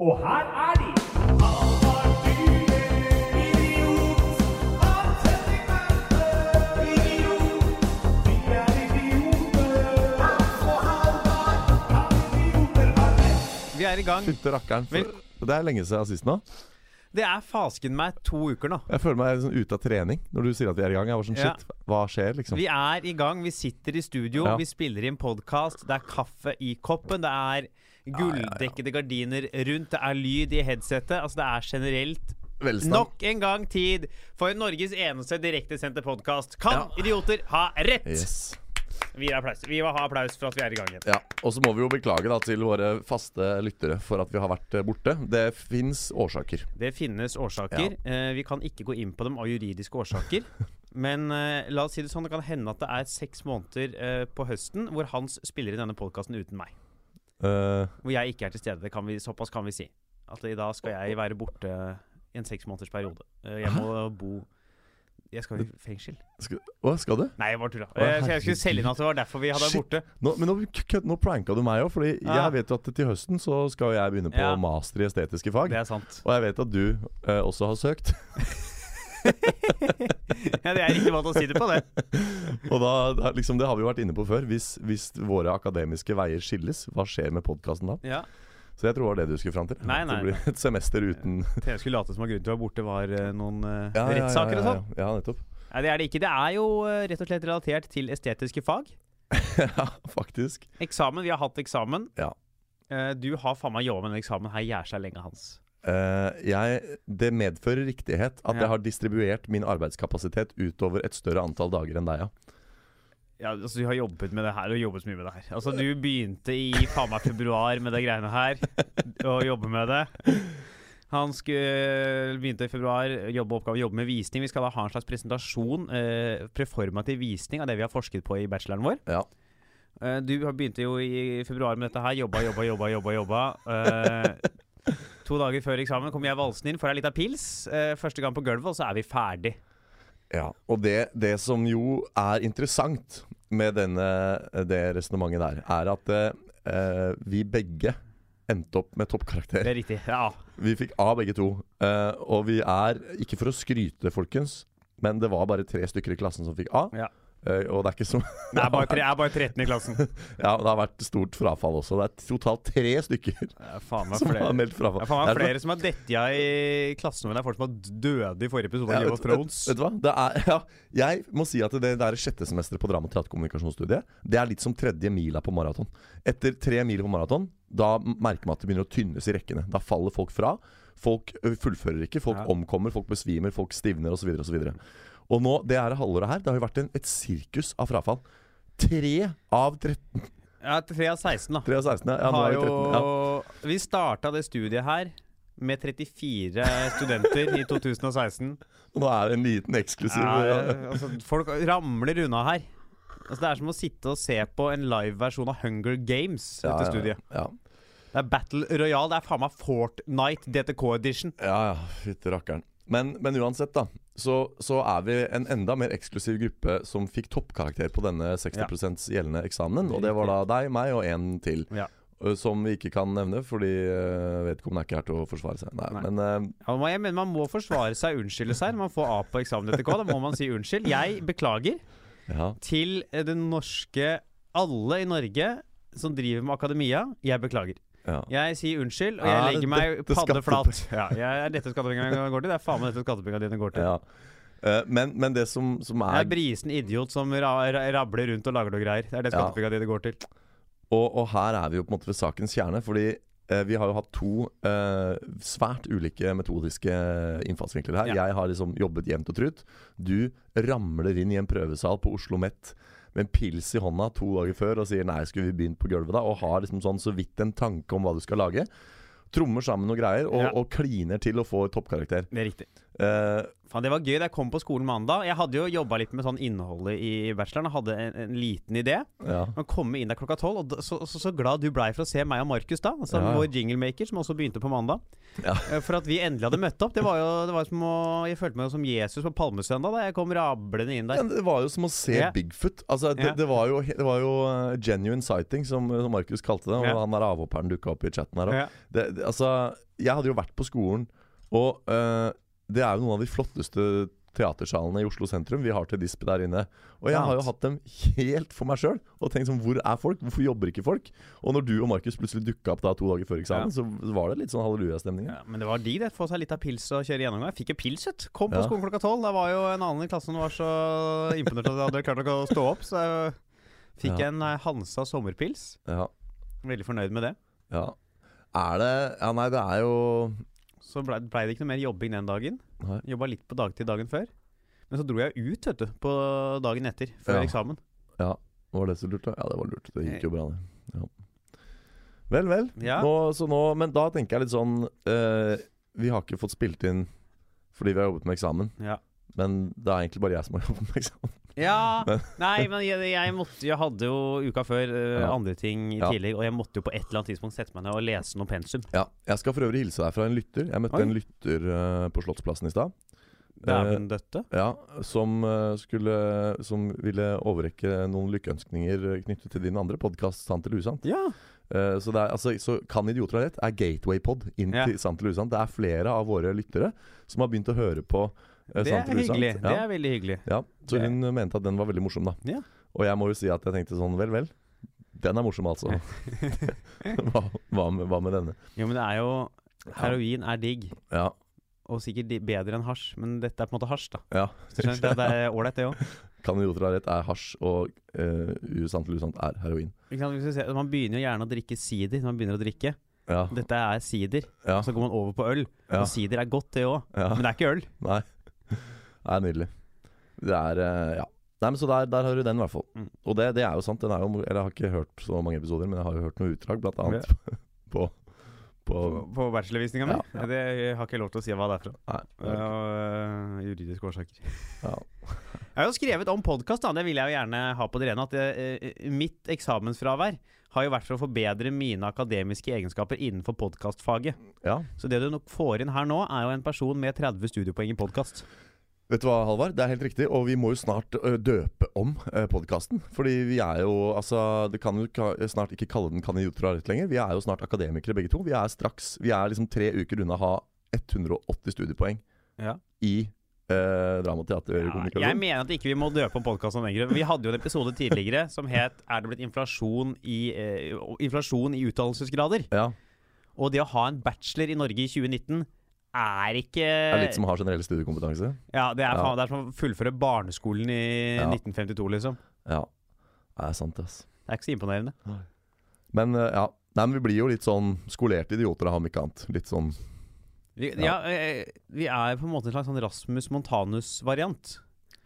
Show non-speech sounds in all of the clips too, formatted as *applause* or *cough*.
Og her er de! Vi er i gang. Fylte rakkeren. For, det er lenge siden sist nå. Det er fasken meg to uker nå. Jeg føler meg sånn ute av trening når du sier at vi er i gang. Jeg var sånn, Ja. shit, hva skjer, liksom? Vi er i gang. Vi sitter i studio, Ja. vi spiller inn podkast. Det er kaffe i koppen. Det er gulldekkede gardiner rundt. Det er lyd i headsetet. Altså, det er generelt Velstand. nok en gang tid for Norges eneste direktesendte podkast. Kan Ja. idioter ha rett? Yes. Vi, gir applaus. vi må ha applaus for at vi er i gang igjen. Ja, Og så må vi jo beklage da til våre faste lyttere for at vi har vært eh, borte. Det fins årsaker. Det finnes årsaker. Eh, vi kan ikke gå inn på dem av juridiske årsaker. *laughs* Men eh, la oss si det sånn, det kan hende at det er seks måneder eh, på høsten hvor Hans spiller i denne podkasten uten meg. Eh, Hvor jeg ikke er til stede. Det kan vi, såpass kan vi si. At i dag skal jeg være borte i en seks måneders periode. Eh, jeg må bo Jeg skal i fengsel. skal, å, skal du? Nei, jeg bare tulla. Å, Eh, jeg skulle selge inn at det var derfor vi hadde vært Shit. borte. Nå, men nå, nå pranka du meg òg, Fordi Ja. jeg vet jo at til høsten så skal jeg begynne på Ja. master i estetiske fag. Det er sant. Og jeg vet at du eh, også har søkt. *laughs* ja, det er riktig måte å si det på, det. Og da, da liksom, Det har vi jo vært inne på før. Hvis, hvis våre akademiske veier skilles, hva skjer med podkasten da? Ja. Så jeg tror det var det du skulle fram til. Nei, nei, Det blir et semester uten Det skulle late som at grunnen til å være borte, var eh, noen *laughs* uh, Ja, ja, ja, rettssaker og sånn. Ja, nettopp. Nei, det er det ikke. Det er jo eh, rett og slett relatert til estetiske fag. *laughs* ja, faktisk. Eksamen. Vi har hatt eksamen. Ja. Du har faen meg jobba med den eksamen her jævla lenge, Hans. Eh, jeg, det medfører riktighet at Ja. jeg har distribuert min arbeidskapasitet utover et større antall dager enn deg, ja. Ja, altså Du har jobbet med det her og jobbet så mye med det her. Altså Du begynte i faen meg februar med det greiene her. Å jobbe med det. Han skulle, begynte i februar, jobbe oppgave, jobbe med visning. Vi skal da ha en slags presentasjon, eh, preformativ visning av det vi har forsket på i bacheloren vår. Ja. Eh, du begynte jo i februar med dette her. Jobba, jobba, jobba. jobba, jobba. Eh, to dager før eksamen kommer jeg valsende inn, får ei lita pils. Eh, første gang på gulvet, og så er vi ferdig. Ja, og det, det som jo er interessant med denne, det resonnementet der, er at eh, vi begge endte opp med toppkarakter. Det er riktig. Ja. Vi fikk A begge to. Eh, og vi er, ikke for å skryte, folkens, men det var bare tre stykker i klassen som fikk A. Ja. Eh, og det er ikke så Det er bare, tre, er bare 13 i klassen. *laughs* Ja, det har vært stort frafall også. Det er totalt tre stykker er *laughs* som flere. har meldt frafall. Det er faen meg er- flere som har detta i klassen, men det er folk som har døde i forrige episode av Ja, Game of vet- Thrones. Vet, vet du hva? Det er, *laughs* ja, jeg må si at det der sjette semesteret på drama- og teaterkommunikasjonsstudiet, det er litt som tredje mila på maraton. Etter tre mil på maraton, da merker man at det begynner å tynnes i rekkene. Da faller folk fra. Folk fullfører ikke, folk Ja. omkommer, folk besvimer, folk stivner osv. osv. Og nå, det her halvåret her, det har jo vært en, et sirkus av frafall. Tre av 13 Ja, 3 av 16, da. 3 av 16, ja. ja nå har jo 13. Ja. Vi starta det studiet her med 34 studenter i 2016. Nå er det en liten eksklusiv Ja, altså, folk ramler unna her. Altså, det er som å sitte og se på en liveversjon av Hunger Games. Ja, Dette studiet Ja, Det er Battle Royale. Det er faen meg Fortnite DTK Edition. ja, ja fytti rakkeren. Men, men uansett, da. Så, så er vi en enda mer eksklusiv gruppe som fikk toppkarakter på denne 60% gjeldende eksamenen. Og det var da deg, meg og en til. Ja. Som vi ikke kan nevne, fordi vedkommende er ikke her til å forsvare seg. Nei, Nei. Men uh, Ja, jeg Man må forsvare seg unnskylde seg når man får A på eksamen DTK. Da må man si unnskyld. Jeg beklager ja. til det norske Alle i Norge som driver med akademia. Jeg beklager. Ja. Jeg sier unnskyld, og jeg legger meg paddeflat. Ja, jeg er dette skattepengene går til. Det er faen meg dette skattepengene dine går til. ja. Eh, men, men det som, som er er er brisen idiot som ra ra rabler rundt og lager noe greier. Det er det skattepengene dine går til. Og, og her er vi jo på en måte ved sakens kjerne, fordi eh, vi har jo hatt to eh, svært ulike metodiske innfallsvinkler her. Jeg har liksom jobbet jevnt og trutt. Du ramler inn i en prøvesal på Oslo Met med en pils i hånda to dager før og sier 'nei, skulle vi begynt på gulvet', da? Og har liksom sånn så vidt en tanke om hva du skal lage. Trommer sammen noen greier og, Ja. og kliner til å få toppkarakter. Det er riktig. Eh, Faen, Det var gøy da jeg kom på skolen mandag. Jeg hadde jo jobba litt med sånn innholdet i bacheloren. og Hadde en, en liten idé. ja. Man komme inn der klokka tolv, og så, så, så glad du blei for å se meg og Markus da. Altså Ja. Vår jinglemaker, som også begynte på mandag. Ja. Eh, For at vi endelig hadde møtt opp. Det var jo, det var som å, Jeg følte meg som Jesus på palmesøndag da jeg kom rablende inn Ja, der. det var jo som å se Ja. Bigfoot. Altså, det, Ja. det var jo, det var jo uh, genuine sighting, som, som Markus kalte det. Og Ja. han der avhopperen dukka opp i chatten her òg. Ja. Altså, Jeg hadde jo vært på skolen, og eh, det er jo noen av de flotteste teatersalene i Oslo sentrum. Vi har til disp der inne. Og jeg har jo hatt dem helt for meg sjøl. Og tenkt sånn Hvor er folk? Hvorfor jobber ikke folk? Og når du og Markus plutselig dukka opp da to dager før eksamen, så var det litt sånn hallelujastemning. Ja, men det var de det. Få seg litt av pils og kjøre gjennom. Jeg fikk jo pils, vet. Kom på Ja. skolen klokka tolv. Da var jo en annen i klassen som var så imponert at de hadde klart å stå opp. Så jeg fikk Ja. en eh, Hansa sommerpils. Ja. Veldig fornøyd med det. ja. Er det Ja, nei, det er jo Så blei ble det ikke noe mer jobbing den dagen. Jobba litt på dagtid dagen før. Men så dro jeg ut, vet du, på dagen etter, før Ja. eksamen. Ja, var det så lurt, da? Ja, det var lurt. Det gikk jo bra, det. Ja. Vel, vel. Ja. Nå, så nå, men da tenker jeg litt sånn eh, Vi har ikke fått spilt inn fordi vi har jobbet med eksamen. Ja. Men det er egentlig bare jeg som har *laughs* jobbet med eksamen. Ja *laughs* Men- Nei, men jeg, jeg måtte Jeg hadde jo uka før uh, Ja. andre ting i Ja. tillegg, og jeg måtte jo på et eller annet tidspunkt sette meg ned og lese noe pensum. Ja, Jeg skal for øvrig hilse deg fra en lytter. Jeg møtte Oi. en lytter uh, på Slottsplassen i stad. Dæven døtte. Ja, som, eh, skulle, som ville overrekke noen lykkeønskninger knyttet til din andre podkast, Sant eller usant. Ja. Eh, så, det er, altså, så Kan idioter ha rett? er gateway-pod inn til Sant eller usant. Det er flere av våre lyttere som har begynt å høre på eh, Det er hyggelig. Det er veldig hyggelig. Ja, så Det- hun mente at den var veldig morsom, da. Ja. Og jeg må jo si at jeg tenkte sånn, vel, vel. Den er morsom, altså. *laughs* hva, hva, med, hva med denne? Jo, men det er jo Heroin er digg, Ja. og sikkert bedre enn hasj, men dette er på en måte hasj, da. ja. Skjønner det, det er ålreit, det òg. *laughs* Kan idioter ha rett er hasj, og uh, usant eller usant er heroin. Man begynner jo gjerne å drikke sider når man begynner å drikke. Ja. Dette er sider. ja, Så går man over på øl. ja, Og sider er godt, det òg. ja. Men det er ikke øl. Nei. Det er nydelig. Det er eh, Ja. Nei, men Så der, der har du den, i hvert fall. Mm. Og det, det er jo sant. Den er jo, eller jeg har ikke hørt så mange episoder, men jeg har jo hørt noe utdrag, blant annet *laughs* på, på På, på bachelorvisninga mi. Ja, ja. Det har ikke lov til å si hva det er fra. Nei. Uh, juridiske årsaker. Ja. Jeg har jo skrevet om podkast, det vil jeg jo gjerne ha på det rene. At eh, mitt eksamensfravær har jo vært for å forbedre mine akademiske egenskaper innenfor podkastfaget. ja. Så det du nok får inn her nå, er jo en person med 30 studiepoeng i podkast. Vet du hva, Halvard? Det er helt riktig. Og vi må jo snart døpe om podkasten. Fordi vi er jo Altså, det kan jo snart ikke kalle den Kan idioter ha rett lenger. Vi er jo snart akademikere begge to. Vi er straks Vi er liksom tre uker unna å ha 180 studiepoeng Ja. i uh, drama, teater, Ja, jeg mener at ikke vi må døpe om podkasten lenger. Vi hadde jo en episode tidligere som het 'Er det blitt inflasjon i, eh, inflasjon i utdannelsesgrader?' Ja. Og det å ha en bachelor i Norge i 2019 er ikke Det er litt som å ha generell studiekompetanse. Ja, det er, Ja. det er som å fullføre barneskolen i Ja. 1952, liksom. Ja. Det er sant, ass. Det er ikke så imponerende. Men ø, ja. Nei, men vi blir jo litt sånn skolerte idioter av ham ikke annet. Litt sånn Vi, Ja. ja. eh, vi er på en måte en slags sånn Rasmus Montanus-variant.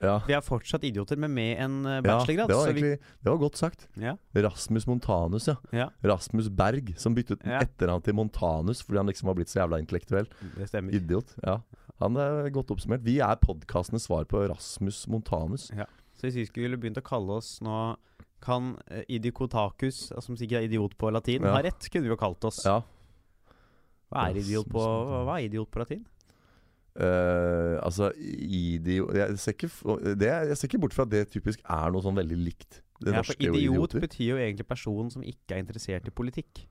Ja. Vi er fortsatt idioter, men med en eh, bachelorgrad. det, var egentlig, det var godt sagt. ja, Rasmus Montanus, ja. Rasmus Berg, som byttet Ja. etternavn til Montanus fordi han liksom har blitt så jævla intellektuell. det stemmer. Idiot. Ja. Han er godt oppsummert. Vi er podkastenes svar på Rasmus Montanus. Ja. Så hvis vi skulle begynt å kalle oss nå Kan Idikotakus, som sikkert er idiot på latin, Ja. ha rett, kunne vi jo kalt oss. Ja. Hva er idiot på, hva er idiot på latin? Uh, altså, idiot Jeg ser, ikke, det, jeg ser ikke bort fra at det typisk er noe sånn veldig likt det Ja, norske For idiot betyr jo egentlig person som ikke er interessert i politikk.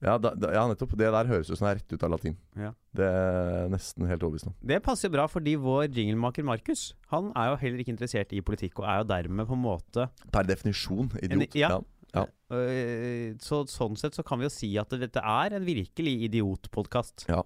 Ja, da, ja, nettopp. Det der høres ut som det er rett ut av latin. Ja. Det er nesten helt overbevisende. Det passer bra, fordi vår jinglemaker Markus Han er jo heller ikke interessert i politikk, og er jo dermed på en måte Per definisjon idiot. En- ja. Ja. Øh, Så Sånn sett så kan vi jo si at dette er en virkelig idiotpodkast. Ja.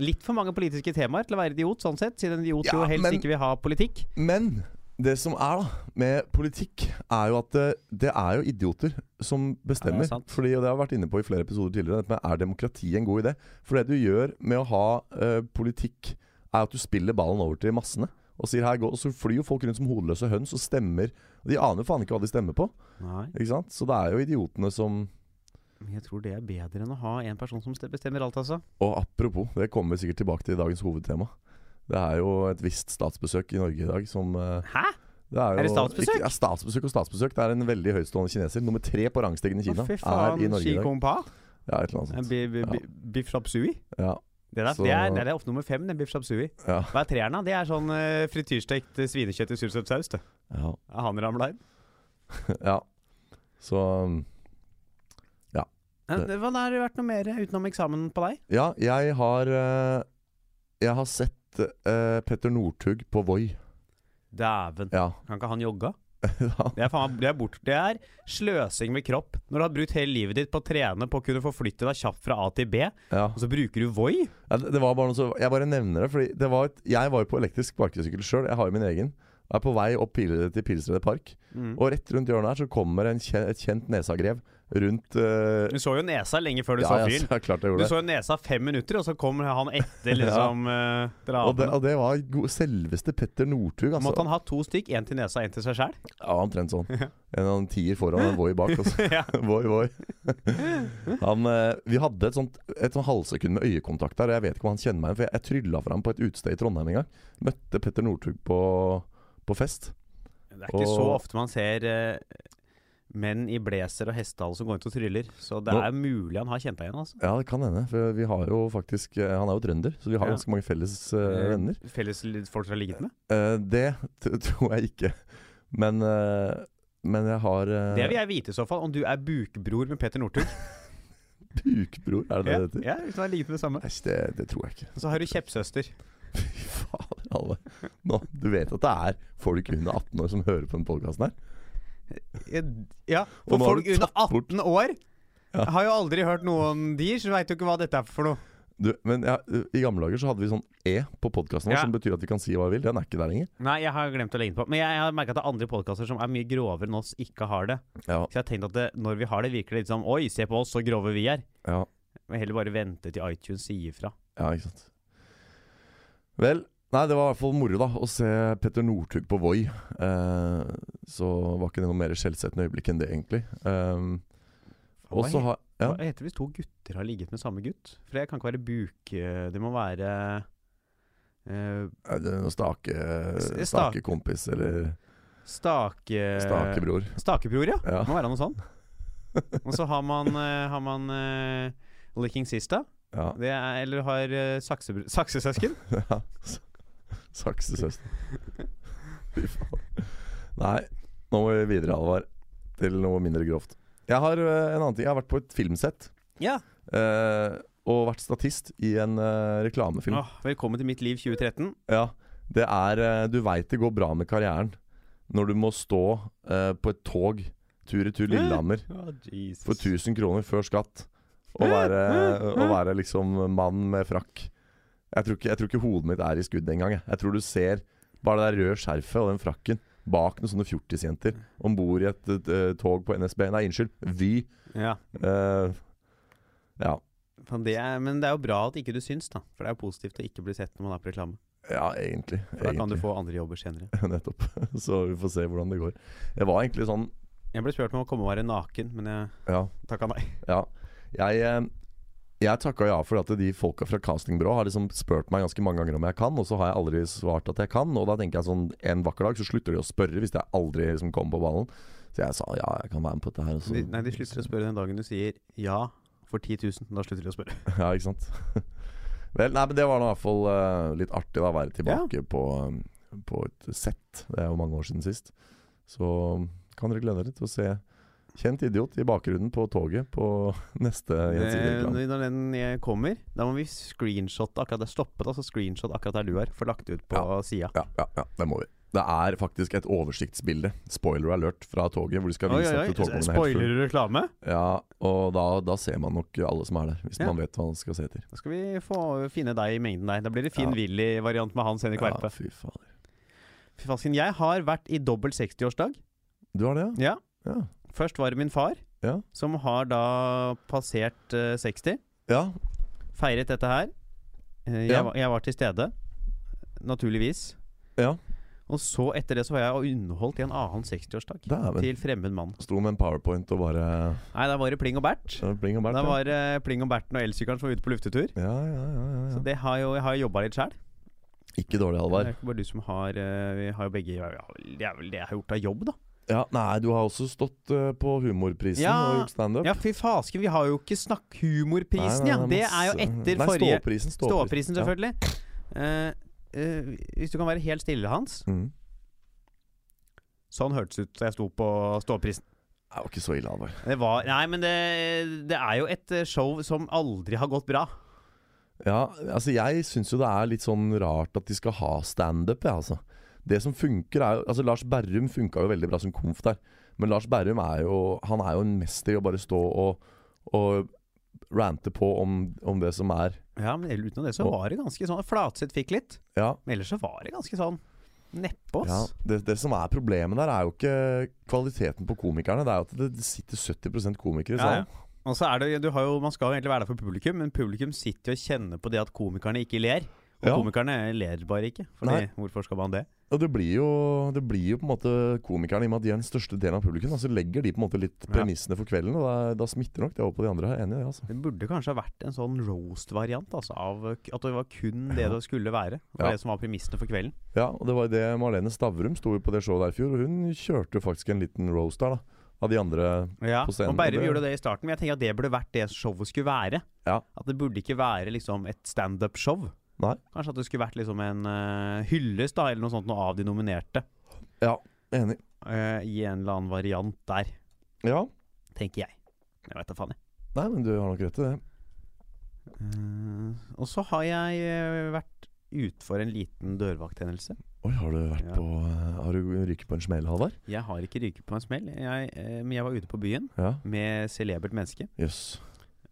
Litt for mange politiske temaer til å være idiot, sånn sett, siden en idiot Ja, jo helst men- ikke vil ha politikk. Men det som er da med politikk, er jo at det, det er jo idioter som bestemmer. Ja. Fordi, og det har jeg vært inne på i flere episoder tidligere, dette med er demokrati en god idé? For det du gjør med å ha uh, politikk, er at du spiller ballen over til massene. Og sier her gå, og så flyr jo folk rundt som hodeløse høns og stemmer. Og de aner jo faen ikke hva de stemmer på. Nei, Ikke sant? Så det er jo idiotene som men jeg tror det er bedre enn å ha en person som bestemmer alt, altså. Og apropos, det kommer vi sikkert tilbake til i dagens hovedtema. Det er jo et visst statsbesøk i Norge i dag som eh, Hæ? Det er, jo, Er det statsbesøk? Ikke, ja, statsbesøk og statsbesøk. Det er en veldig høytstående kineser. Nummer tre på rangstigen i Å, Kina fy er faen, i Norge Xi i dag. Kong Pa. Ja, et eller annet Eh, sånt. bi- Biff Shap Sui. Ja, Det, der, Så- det, er, det er ofte nummer fem, den Biff Shap Sui. ja, Hva er treeren, da? Det er sånn uh, frityrstekt eh, svinekjøtt i sursøt saus, det. ja, Han ramla inn. *laughs* ja. Så ja. Det. Hva har det vært noe mer utenom eksamen på deg? Ja, jeg har eh, Jeg har sett uh, Petter Northug på Voi. Dæven. Ja. Kan ikke han jogge? *laughs* ja. Det er, faen, det, er bort, det er sløsing med kropp. Når du har brukt hele livet ditt på å trene på å kunne forflytte deg kjapt fra A til B, ja. og så bruker du Voi? Ja, det, det var bare noe så Jeg bare nevner det, fordi det var et, jeg var jo på elektrisk sparkesykkel sjøl. Jeg har jo min egen. Jeg er på vei opp til Pilsredet park. Mm. Og rett rundt hjørnet her så kommer en kje, et kjent nesagrev rundt uh, Du så jo nesa lenge før du ja, så fyren. Ja, klart jeg Du gjorde det. så jo nesa fem minutter, og så kom han etter *laughs* liksom ja. Og det, og det var selveste Petter Northug, altså. Måtte han ha to stikk? én til nesa, én til seg sjæl? Ja, omtrent sånn. *laughs* En en tier foran og en Voi bak. Altså. *laughs* Voi, voi. Han, eh, vi hadde et sånt Et sånt halvsekund med øyekontakt der, og jeg vet ikke om han kjenner meg. For jeg, jeg trylla for ham på et utested i Trondheim en gang. Møtte Petter Northug på, på fest. Det er ikke Og- så ofte man ser eh, menn i blazer og hestehale som går rundt og tryller. Så det Nå- er mulig han har kjent deg igjen. altså Ja, det kan hende. For vi har jo faktisk eh, Han er jo trønder, så vi har Ja. ganske mange felles eh, venner. Felles folk som har ligget med? Eh, det *laughs* tror jeg ikke. Men, eh, men jeg har eh, Det vil jeg vite i så fall, om du er bukbror med Peter Northug. *laughs* Bukbror, er det det ja, det heter? ja, hvis du har ligget med det samme. Æsj, det, det tror jeg ikke. Og så har du kjeppsøster. *laughs* Fy fader, alle. Nå, du vet at det er folk under 18 år som hører på den podkasten her? Ja, for folk under 18 år Ja. har jo aldri hørt noen de, så veit jo ikke hva dette er for noe. Du, men ja, I gamle dager så hadde vi sånn E på podkasten vår, Ja. som betyr at vi kan si hva vi vil. Den er ikke der lenger. Nei, jeg har glemt å legge den på. Men jeg har merka at det er andre podkaster som er mye grovere enn oss, ikke har det. Ja, Så jeg har tenkt at det, når vi har det, virker det litt som Oi, se på oss, så grove vi er. ja, Men heller bare vente til iTunes sier fra. ja, ikke sant. Vel, nei, det var i hvert fall moro da å se Petter Northug på Voi. Eh, så var ikke det noe mer skjellsettende øyeblikk enn det, egentlig. Og Hva så he- har ja. Hva heter det hvis to gutter har ligget med samme gutt? For det kan ikke være buk... eh, Det må være eh, Er det noen stake, S- stake kompis eller Stake... stakebror? Stakebror, ja. Ja. Må være noe sånn. *laughs* Og så har man, eh, har man uh, Licking Sista. Ja. Det er, eller har uh, saksesøsken. *laughs* Ja. Saksesøsken. *laughs* Fy faen. Nei, nå må vi videre, Alvar. Til noe mindre grovt. Jeg har uh, en annen ting. Jeg har vært på et filmsett. Ja. Uh, og vært statist i en uh, reklamefilm. Åh, velkommen til mitt liv 2013. Ja, det er Du veit det går bra med karrieren når du må stå på et tog tur-retur Lillehammer for 1000 kroner før skatt. Og være, å være liksom mann med frakk. Jeg tror, ikke, jeg tror ikke hodet mitt er i skudd engang. Jeg. jeg tror du ser bare det der røde skjerfet og den frakken bak noen sånne fjortisjenter om bord i et, et, et, tog på NSB. Nei, unnskyld. Vy. Ja. Uh, ja. Det er, men det er jo bra at ikke du syns, da. For det er jo positivt å ikke bli sett når man er på reklame. ja, egentlig. For da kan du få andre jobber senere. *laughs* Nettopp. Så vi får se hvordan det går. Jeg var egentlig sånn Jeg ble spurt om å komme og være naken, men jeg Ja. takka nei. Ja. Jeg, eh, jeg takka ja for at de folka fra castingbyrået har liksom spurt meg ganske mange ganger om jeg kan, og så har jeg aldri svart at jeg kan. Og da tenker jeg sånn en vakker dag så slutter de å spørre hvis jeg aldri liksom kommer på ballen. Så jeg sa ja, jeg kan være med på dette her. Og så, De, nei, de slutter å spørre den dagen du sier ja for 10 000. Da slutter de å spørre. *laughs* Ja, ikke sant. *laughs* Vel, nei, men det var nå i hvert fall uh, litt artig da å være tilbake på, eh, på et sett. Det er jo mange år siden sist. Så kan dere glede dere til å se kjent idiot i bakgrunnen på toget på *laughs* neste Det, Gjensidige-reklame. når den kommer, da må vi screenshotte akkurat der. stoppet, altså screenshot akkurat der du er. for lagt ut på sida. Ja, ja, ja, det må vi. Det er faktisk et oversiktsbilde, spoiler alert, fra toget, hvor de skal vise oi, at oi. at helt Spoiler du reklame? Ja, og da, da ser man nok alle som er der, hvis Ja. man vet hva man skal se etter. Da skal vi få finne deg i mengden der. Da blir det Finn Ja. Willy-variant med Hans Henrik Ja, fy fader. Fy fasken, jeg har vært i dobbel 60-årsdag. Du har det, ja? Ja. Ja. Først var det min far, Ja. som har da passert uh, 60. ja. Feiret dette her. Uh, jeg, jeg var til stede, naturligvis. Ja. Og så etter det så var jeg underholdt i en annen 60-årsdag. Til fremmed mann. Sto med en powerpoint og bare Nei, da var det pling og bert. Da var det pling og berten og elsykkelen som var ute på luftetur. Ja, ja, ja, ja, Så det har jo, jeg har jo jobba litt sjæl. Ikke dårlig, Det er ikke bare du som har eh, Vi har jo begge ja, Det er vel det jeg har gjort av jobb, da. Ja, nei, du har også stått uh, på Humorprisen Ja. og gjort standup. Ja, fy fasken, vi har jo ikke snakk humorprisen, ja. Det er jo etter Nei, forrige Ståprisen. Ståprisen, selvfølgelig. Ja. Uh, uh, hvis du kan være helt stille, Hans. Mm. Sånn hørtes ut da jeg sto på ståprisen. Det var ikke så ille, Det var Nei, men det, det er jo et eh, show som aldri har gått bra. Ja, altså jeg syns jo det er litt sånn rart at de skal ha standup, jeg, altså. Det som funker er jo Altså Lars Berrum funka jo veldig bra som komf der. Men Lars Berrum er jo Han er jo en mester i å bare stå og, og rante på om, om det som er Ja, men utenom det så var det ganske sånn Flatseth fikk litt, Ja, men ellers så var det ganske sånn nedpå, ja det, det som er problemet der, er jo ikke kvaliteten på komikerne. Det er jo at det, sitter 70 komikere i Ja, salen. ja. Og så er det, du har jo, Man skal jo egentlig være der for publikum, men publikum sitter jo og kjenner på det at komikerne ikke ler. Og Ja. komikerne ler bare ikke. Fordi, hvorfor skal man det? Og det blir, jo, det blir jo på en måte komikerne, i og med at de er den største delen av publikum. Så legger de på en måte litt premissene for kvelden, og da, da smitter nok det over på de andre. Jeg er enig i det, altså. Det burde kanskje ha vært en sånn roast-variant. Altså, av At det var kun det det skulle være. Det var Ja. det som var premissene for kvelden. Ja, og det var det Marlene Stavrum sto på det showet der i fjor, og hun kjørte jo faktisk en liten roast der, da. Av de andre Ja, på scenen, og Berrum gjorde det i starten, men jeg tenker at det burde vært det showet skulle være. Ja. At det burde ikke være liksom et standup-show. Nei. Kanskje at det skulle vært liksom en uh, hyllest da, eller noe sånt noe av de nominerte. Ja, enig. Uh, I en eller annen variant der, Ja. tenker jeg. Jeg veit da faen, jeg. Nei, men du har nok rett i det. Uh, og så har jeg vært utfor en liten dørvakthendelse. Oi, har du vært Ja. på Har du ryket på en smell, Halvard? Jeg har ikke ryket på en smell, jeg, men jeg var ute på byen Ja. med celebert menneske. Jøss.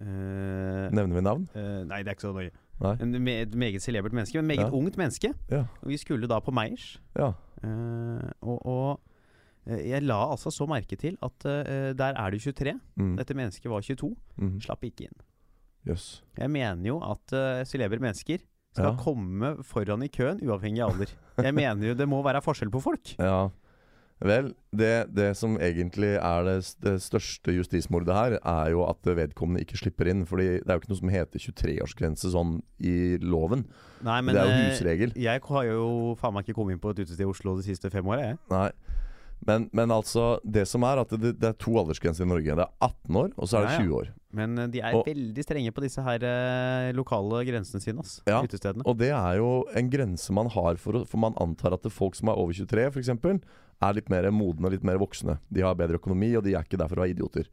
Uh, Nevner vi navn? Uh, nei, det er ikke så nøye. En et meget celebert menneske, men meget Ja. ungt menneske. Ja. Og vi skulle da på Meyers. Ja. Uh, og, og eh, jeg la altså så merke til at uh, der er du 23. Mm. Dette mennesket var 22. Mm. Slapp ikke inn. Yes. Jeg mener jo at uh, celebre mennesker skal komme foran i køen, uavhengig av alder. Jeg mener jo det må være forskjell på folk. Ja. Vel, det, det som egentlig er det, det største justismordet her, er jo at vedkommende ikke slipper inn. Fordi det er jo ikke noe som heter 23-årsgrense sånn i loven. Nei, men det er jo eh, husregel. Jeg har jo faen meg ikke kommet inn på et utested i Oslo de siste fem åra, jeg. Nei. Men, men altså, det som er at det, det er to aldersgrenser i Norge. Det er 18 år, og så er det Ja, ja. 20 år. Men eh, de er Og- veldig strenge på disse her eh, lokale grensene sine, ass. Ja, Utestedene. Og det er jo en grense man har for For man antar at det folk som er over 23 f.eks., er litt mer modne og litt mer voksne. De har bedre økonomi, og de er ikke der for å være idioter.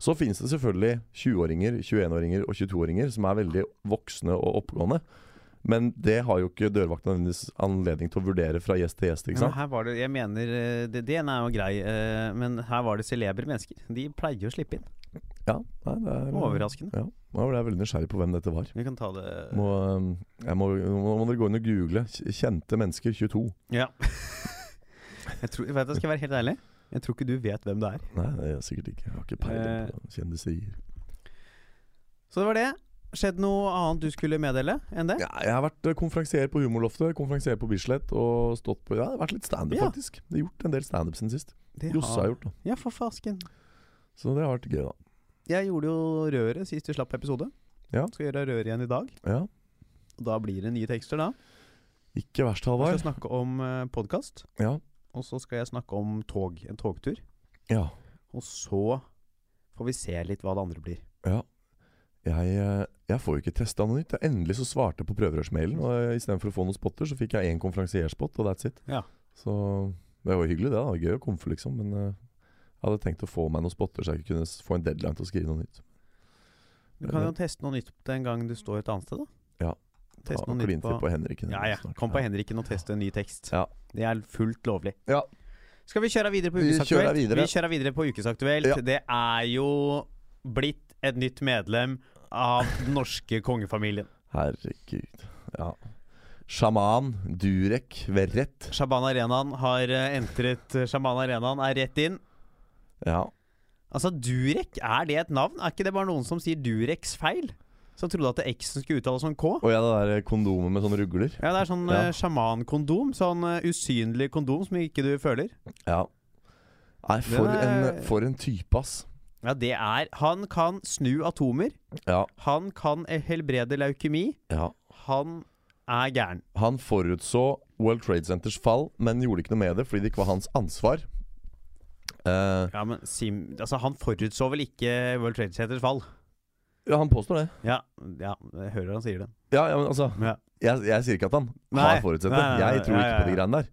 Så finnes det selvfølgelig 20-åringer, 21-åringer og 22-åringer som er veldig voksne og oppegående. Men det har jo ikke dørvakten nødvendigvis anledning til å vurdere fra gjest til gjest. ikke Men sant? her var det, jeg mener eh, det, Den er jo grei, eh, men her var det celebre mennesker. De pleier å slippe inn. Ja, nei, det er Overraskende. Ja, Nå ble jeg veldig nysgjerrig på hvem dette var. Vi kan ta det Må, jeg må, må dere gå inn og google. Kjente mennesker 22. Ja. *laughs* jeg, tror, vet du, skal jeg være helt ærlig? Jeg tror ikke du vet hvem det er. Nei, det er jeg sikkert ikke. Jeg har ikke peiling Eh. på kjendiserier. Så det var det. Skjedd noe annet du skulle meddele enn det? Ja, jeg har vært eh, konferansier på Humorloftet, konferansier på Bislett og stått på Ja, det har vært litt standup, Ja. faktisk. Jeg har gjort en del standup siden sist. Det Josse har gjort det. Ja, for fasken. Så det har vært gøy, da. Jeg gjorde jo røret sist vi slapp episode. Ja. Skal gjøre røret igjen i dag. Ja. Da blir det nye tekster, da. Ikke verst, Jeg Vi skal snakke om uh, podkast. Ja. Og så skal jeg snakke om tog. En togtur. ja. Og så får vi se litt hva det andre blir. Ja. Jeg, eh, jeg får jo ikke testa noe nytt. Jeg endelig så svarte jeg på prøverørsmailen, og eh, istedenfor å få noen spotter, så fikk jeg én konferansierspot, og that's it. Ja. Så det var jo hyggelig, det. da. Gøy å komfe, liksom. Men eh, jeg hadde tenkt å få meg noen spotter, så jeg kunne få en deadline til å skrive noe nytt. Du kan jo teste noe nytt den gang du står et annet sted, da. Ja. Teste noe nytt på, på Henriken. Ja, ja. Kom på Henriken og teste en ny tekst. Ja. Det er fullt lovlig. Ja. Skal vi kjøre videre på Vi kjører videre. Vi kjører videre på Ukesaktuelt. Ja. Det er jo blitt et nytt medlem av den norske kongefamilien. Herregud. Ja. Sjaman, Durek, Verrett. Shaban Arenaen har eh, entret Shaman Arenaen er rett inn. Ja. Altså, Durek, er det et navn? Er ikke det bare noen som sier Dureks feil? Som trodde at X-en skulle uttales som K? Og ja, det der kondomet med sånne rugler. Ja, det er sånn Ja. eh, sjamankondom. Sånn eh, usynlig kondom som ikke du føler. Ja. Nei, for, er- en, for en type, ass. Ja, det er Han kan snu atomer. Ja. Han kan eh, helbrede leukemi. ja. Han er gæren. Han forutså World Trade Centers fall, men gjorde ikke noe med det fordi det ikke var hans ansvar. Uh, Ja, men Sim Altså, han forutså vel ikke World Trade Centers fall? ja, han påstår det. Ja, ja, jeg hører han sier det. Ja, ja men altså Ja. Jeg, jeg sier ikke at han Nei, har forutsett det. Jeg tror ikke på de greiene der.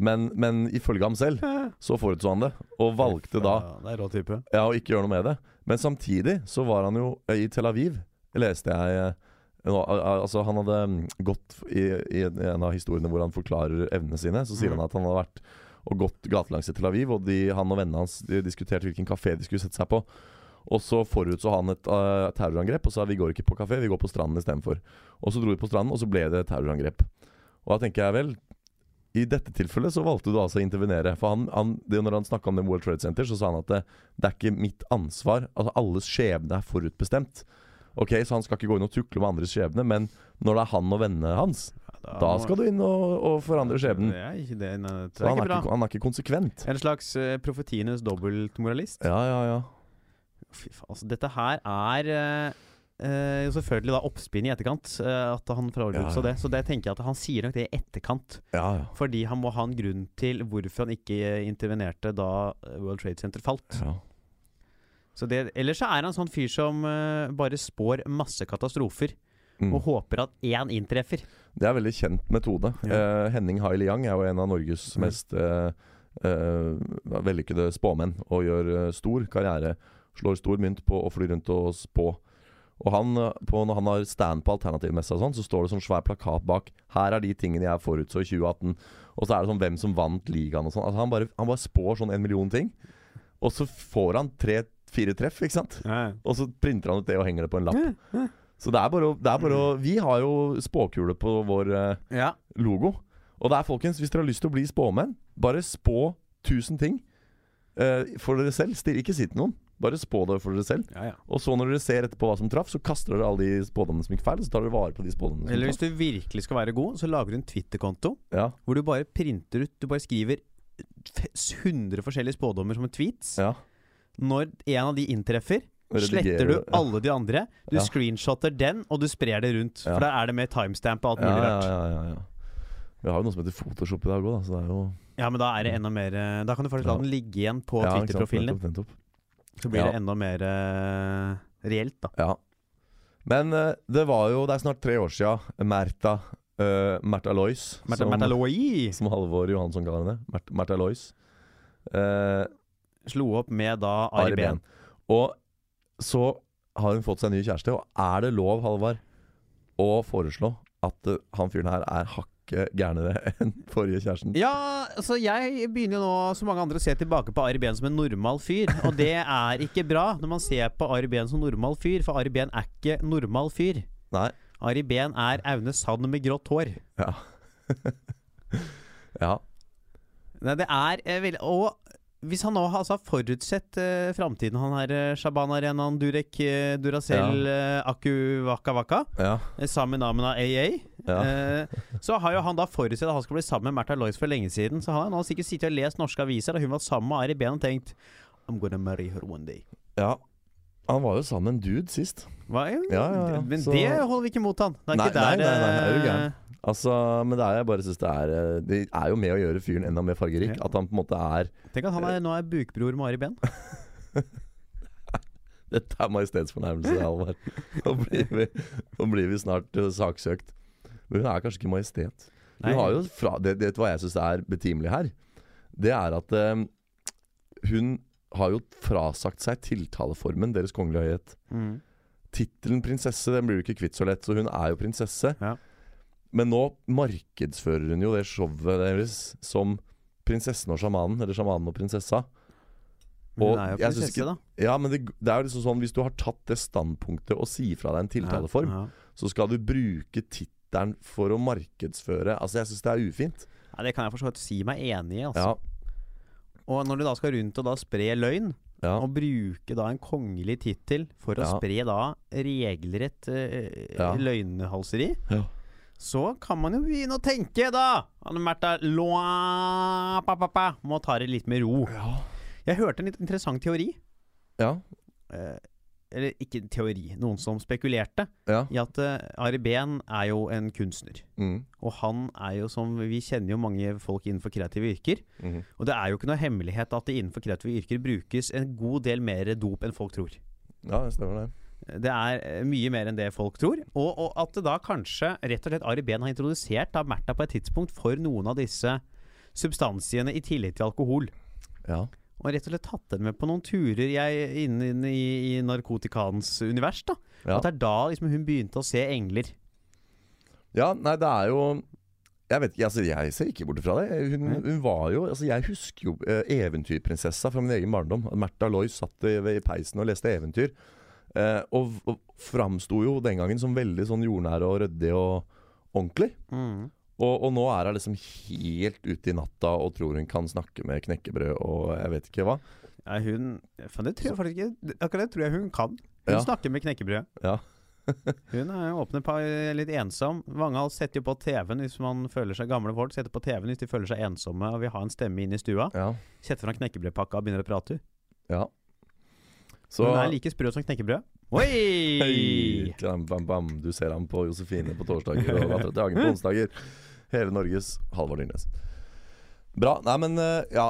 Men, men ifølge ham selv så forutså han det, og valgte da Ja, Det er rå type. ja, å ikke gjøre noe med det. Men samtidig så var han jo eh, i Tel Aviv, leste jeg. eh, Altså Han hadde mm, gått i, i en av historiene hvor han forklarer evnene sine. Så sier Mhm. han at han hadde vært og gått gatelangs i Tel Aviv, og de, han og vennene hans diskuterte hvilken kafé de skulle sette seg på. Og så forutså han et uh, terrorangrep og sa vi går ikke på kafé, vi går på stranden istedenfor. Og så dro de på stranden, og så ble det terrorangrep. Og da tenker jeg vel i dette tilfellet så valgte du altså å intervenere. For han, han, det, Når han snakka om det World Trade Center, så sa han at det, det er ikke mitt ansvar. Altså Alles skjebne er forutbestemt. Ok, Så han skal ikke gå inn og tukle med andres skjebne, men når det er han og vennene hans, da skal du inn og, og forandre skjebnen. Det er ikke det. Nei, det er han er ikke, han er ikke konsekvent. En slags uh, profetienes dobbeltmoralist. Ja, ja, ja. Fy faen, altså dette her er eh, jo selvfølgelig da oppspinn i etterkant. uh, at han forholder Ja, ja. det. Så det tenker jeg at han sier nok det i etterkant. ja, ja. Fordi han må ha en grunn til hvorfor han ikke eh, intervenerte da World Trade Center falt. ja. Så det, ellers så er han en sånn fyr som uh, bare spår masse katastrofer. Mm. Og håper at én inntreffer. Det er en veldig kjent metode. Eh, Henning Hai Yang er jo en av Norges Mm. mest vellykkede spåmenn og gjør stor karriere. Slår stor mynt på å fly rundt og spå. Og han, eh, på, Når han har stand på alternativmessa, sånn, så står det sånn svær plakat bak 'Her er de tingene jeg forutså i 2018'. Og så er det sånn hvem som vant ligaen og sånn. Altså, han, bare, han bare spår sånn en million ting. Og så får han tre-fire treff, ikke sant? Og så printer han ut det og henger det på en lapp. Så det er bare det er bare Vi har jo spåkule på vår eh, Ja. logo. Og det er, folkens, hvis dere har lyst til å bli spåmenn, bare spå 1000 ting eh, for dere selv. Ikke si til noen. Bare spå det for dere selv. ja, ja. Og så når dere ser etterpå hva som traff, så kaster dere alle de spådommene som gikk feil, så tar dere vare på de spådommene som Eller hvis du virkelig skal være god, så lager du en Twitter-konto Ja, hvor du bare printer ut Du bare skriver f- 100 forskjellige spådommer som en tweets. ja. Når en av de inntreffer, sletter du alle de andre. Du Ja. screenshotter den, og du sprer det rundt. For der er det med timestamp og alt mulig ja, rart. ja, ja, ja. Vi har jo noe som heter Photoshop i dag òg, da. Så det er jo Ja, men da er det enda mer eh, Da kan du faktisk la den ligge igjen på Twitter-profilen din. Så blir Ja. det enda mer uh, reelt, da. Ja. Men uh, det var jo Det er snart tre år sia Märtha uh, Märtha Lois Märtha som, Märtha som Halvor Johansson kaller henne. Märtha- Lois. Uh, slo opp med da Ari Behn. Og så har hun fått seg ny kjæreste, og er det lov, Halvard, å foreslå at han fyren her er hakket gærnere enn forrige kjæresten? Ja, altså jeg begynner jo nå, som mange andre, å se tilbake på Ari Behn som en normal fyr. Og det er ikke bra når man ser på Ari Behn som normal fyr, for Ari Behn er ikke normal fyr. Nei. Ari Behn er Aune Sand med grått hår. Ja. *laughs* ja. Nei, det er eh, veldig Og hvis han nå har altså, forutsett eh, framtiden, han her eh, Shaban Arenan, Durek, eh, Duracell, eh, Aku Waka Waka, Ja. sammen med AA, Ja. eh, så har jo han da forutsett at han skal bli sammen med Märtha Lois for lenge siden. Så han har nå sikkert sittet og lest norske aviser da hun var sammen med Ari Behn og tenkt I'm gonna marry her one day. ja. Han var jo sammen med en dude sist. Hva? Ja, ja, ja. Men Så- det holder vi ikke mot han. Det er Nei, ikke der nei, nei, nei, er du eh, gæren? Altså, men det er jeg bare synes det er eh, Det er jo med å gjøre fyren enda mer fargerik. Ja. At han på en måte er Tenk at han er, nå er bukbror med Ari Behn. *laughs* Dette er majestetsfornærmelse, Halvard. Nå nå blir vi snart eh, saksøkt. Men hun er kanskje ikke majestet. Hun har jo fra, det, det hva jeg syns er betimelig her? Det er at eh, hun har jo frasagt seg tiltaleformen Deres Kongelige Høyhet. Mm. Tittelen prinsesse den blir du ikke kvitt så lett, så hun er jo prinsesse. Ja. Men nå markedsfører hun jo det showet deres som prinsessen og sjamanen, eller sjamanen og prinsessa. Og hun er jo prinsesse, ikke- da. Ja, men det, det er jo liksom sånn Hvis du har tatt det standpunktet og sier fra deg en tiltaleform, Ja, så skal du bruke tittelen for å markedsføre Altså, jeg syns det er ufint. ja. ja, Det kan jeg for så vidt si meg enig i. Altså. Ja, Og når du da skal rundt og da spre løgn, ja, og bruke da en kongelig tittel for å Ja. spre da regelrett uh, Ja. løgnhalseri, ja. Så kan man jo begynne å tenke, da! Anne Märtha Må ta det litt med ro. ja. Jeg hørte en litt interessant teori. ja. Eh, eller ikke teori, noen som spekulerte ja. i at uh, Ari Behn er jo en kunstner. Mm. Og han er jo som Vi kjenner jo mange folk innenfor kreative yrker. Mm. Og det er jo ikke noe hemmelighet at det innenfor kreative yrker brukes en god del mer dop enn folk tror. ja, det stemmer det. Det er eh, mye mer enn det folk tror. Og, og at det da kanskje rett og slett Ari Behn har introdusert da Märtha på et tidspunkt for noen av disse substansiene i tillegg til alkohol. Ja. Og rett og slett tatt henne med på noen turer jeg, inn, inn i, i narkotikaens univers. da Ja. At det er da liksom hun begynte å se engler. ja, nei, det er jo jeg vet ikke, altså jeg ser ikke bort fra det. Hun, hun var jo altså Jeg husker jo eh, Eventyrprinsessa fra min egen barndom. Märtha Lois satt i, i peisen og leste eventyr. Eh, og og framsto jo den gangen som veldig sånn jordnær og ryddig og ordentlig. Og, og nå er hun liksom helt ute i natta og tror hun kan snakke med knekkebrød og jeg vet ikke hva. Ja, hun For det tror jeg faktisk ikke Akkurat det tror jeg hun kan. Hun Ja. snakker med knekkebrød. Ja. *laughs* Hun er åpne pa litt ensom. Mange setter jo på TV-en hvis man føler seg gamle folk. Setter på TV-en hvis de føler seg ensomme og vil ha en stemme inn i stua. Ja. Setter fram knekkebrødpakka og begynner å prate. ja. Så Hun er like sprø som knekkebrød. Oi! Hei! Bam, bam. Du ser ham på Josefine på torsdager og Hagen på *laughs* onsdager. Hele Norges Halvor Dyrnes. Bra. Nei, men eh, ja.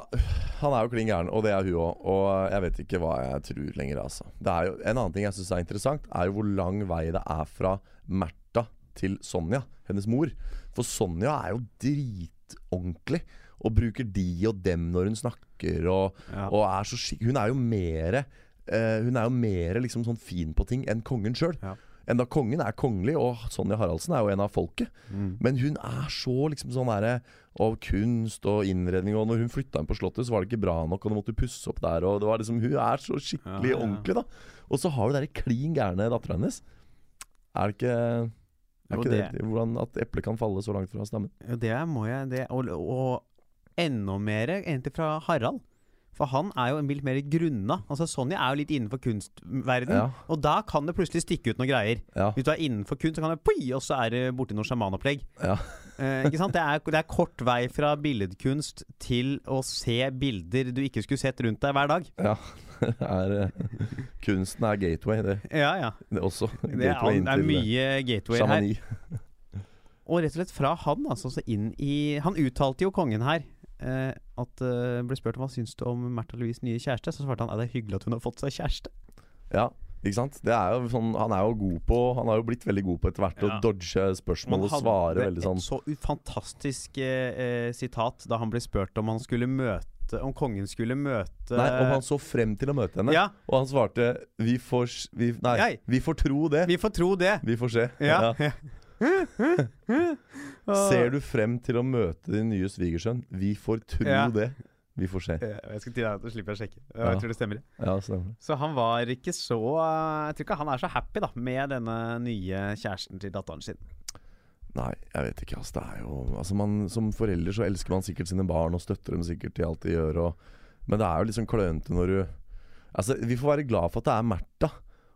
Han er jo klin gæren, og det er hun òg. Og jeg vet ikke hva jeg tror lenger, altså. Det er jo, en annen ting jeg syns er interessant, er jo hvor lang vei det er fra Märtha til Sonja, hennes mor. For Sonja er jo dritordentlig. Og bruker de og dem når hun snakker, og, Ja. og er så skikk... Hun er jo mere eh, Hun er jo mer liksom sånn fin på ting enn kongen sjøl. Ja. Enda kongen er kongelig, og Sonja Haraldsen er jo en av folket. Mm. Men hun er så liksom sånn derre Og kunst og innredning. Og når hun flytta inn på Slottet, så var det ikke bra nok, og hun måtte pusse opp der. Og det var liksom Hun er så skikkelig Ja, ja, ordentlig, da. Og så har du den klin gærne dattera hennes. Er det ikke er Jo, ikke det, det- Hvordan at eplet kan falle så langt fra stammen? Jo, det må jeg det, og, og enda mer egentlig fra Harald. For han er jo litt mer grunna. Altså Sonja er jo litt innenfor kunstverden Ja. Og da kan det plutselig stikke ut noen greier. Ja. Hvis du er innenfor kunst, så kan det pui, og så er det borti noe sjamanopplegg. Ja. *laughs* Eh, ikke sant? Det er, det er kort vei fra billedkunst til å se bilder du ikke skulle sett rundt deg hver dag. ja. *laughs* Det er, eh, kunsten er gateway, det, Ja, ja. det også. Det er, Gateway inn det er til, eh, mye gateway her. Og rett og slett fra han, altså, så inn i Han uttalte jo kongen her eh, at eh, ble spurt om hva syns du om Märtha Louise' nye kjæreste. Så svarte han at det er hyggelig at hun har fått seg kjæreste. Ja, ikke sant? Det er jo sånn, han er jo god på Han har jo blitt veldig god på etter hvert Ja. å dodge spørsmål og svare veldig sånn et så fantastisk eh, eh, sitat da han ble spurt om han skulle møte Om kongen skulle møte Nei, Om han så frem til å møte henne, Ja, og han svarte Vi får vi, Nei, vi får tro det. vi får tro det. Vi får se. Ja. Ja. *laughs* *laughs* Ser du frem til å møte din nye svigersønn? Vi får tro Ja. det. Vi får se. Jeg skal til deg, så slipper jeg å sjekke. Jeg tror det stemmer. Ja, stemmer. Så han var ikke så Jeg tror ikke han er så happy da med denne nye kjæresten til datteren sin. Nei, jeg vet ikke. Altså, det er jo altså man, Som forelder så elsker man sikkert sine barn og støtter dem sikkert i alt de gjør. Og, men det er jo liksom klønete når du Altså, Vi får være glad for at det er Märtha,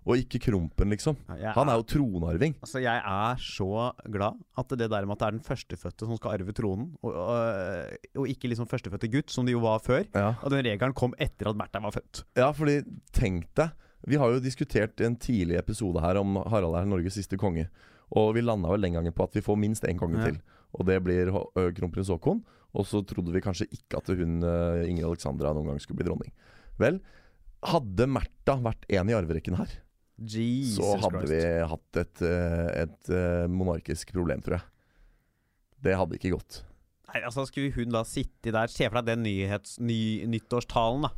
og ikke Krompen, liksom. Jeg Han er jo tronarving. Altså, jeg er så glad at det der med at det er den førstefødte som skal arve tronen, og, og, og ikke liksom førstefødte gutt, som det jo var før. Ja. Og den regelen kom etter at Märtha var født. ja, fordi tenk deg Vi har jo diskutert i en tidlig episode her om Harald er Norges siste konge. Og vi landa vel den gangen på at vi får minst én konge Ja. til. Og det blir kronprins Haakon. Og så trodde vi kanskje ikke at hun Ingrid Alexandra noen gang skulle bli dronning. Vel, hadde Märtha vært en i arverekken her, Jesus så hadde Christ. vi hatt et, ø, et monarkisk problem, tror jeg. Det hadde ikke gått. Nei, altså Skulle hun da sitte der Se for deg den nyhets, ny, nyttårstalen, da.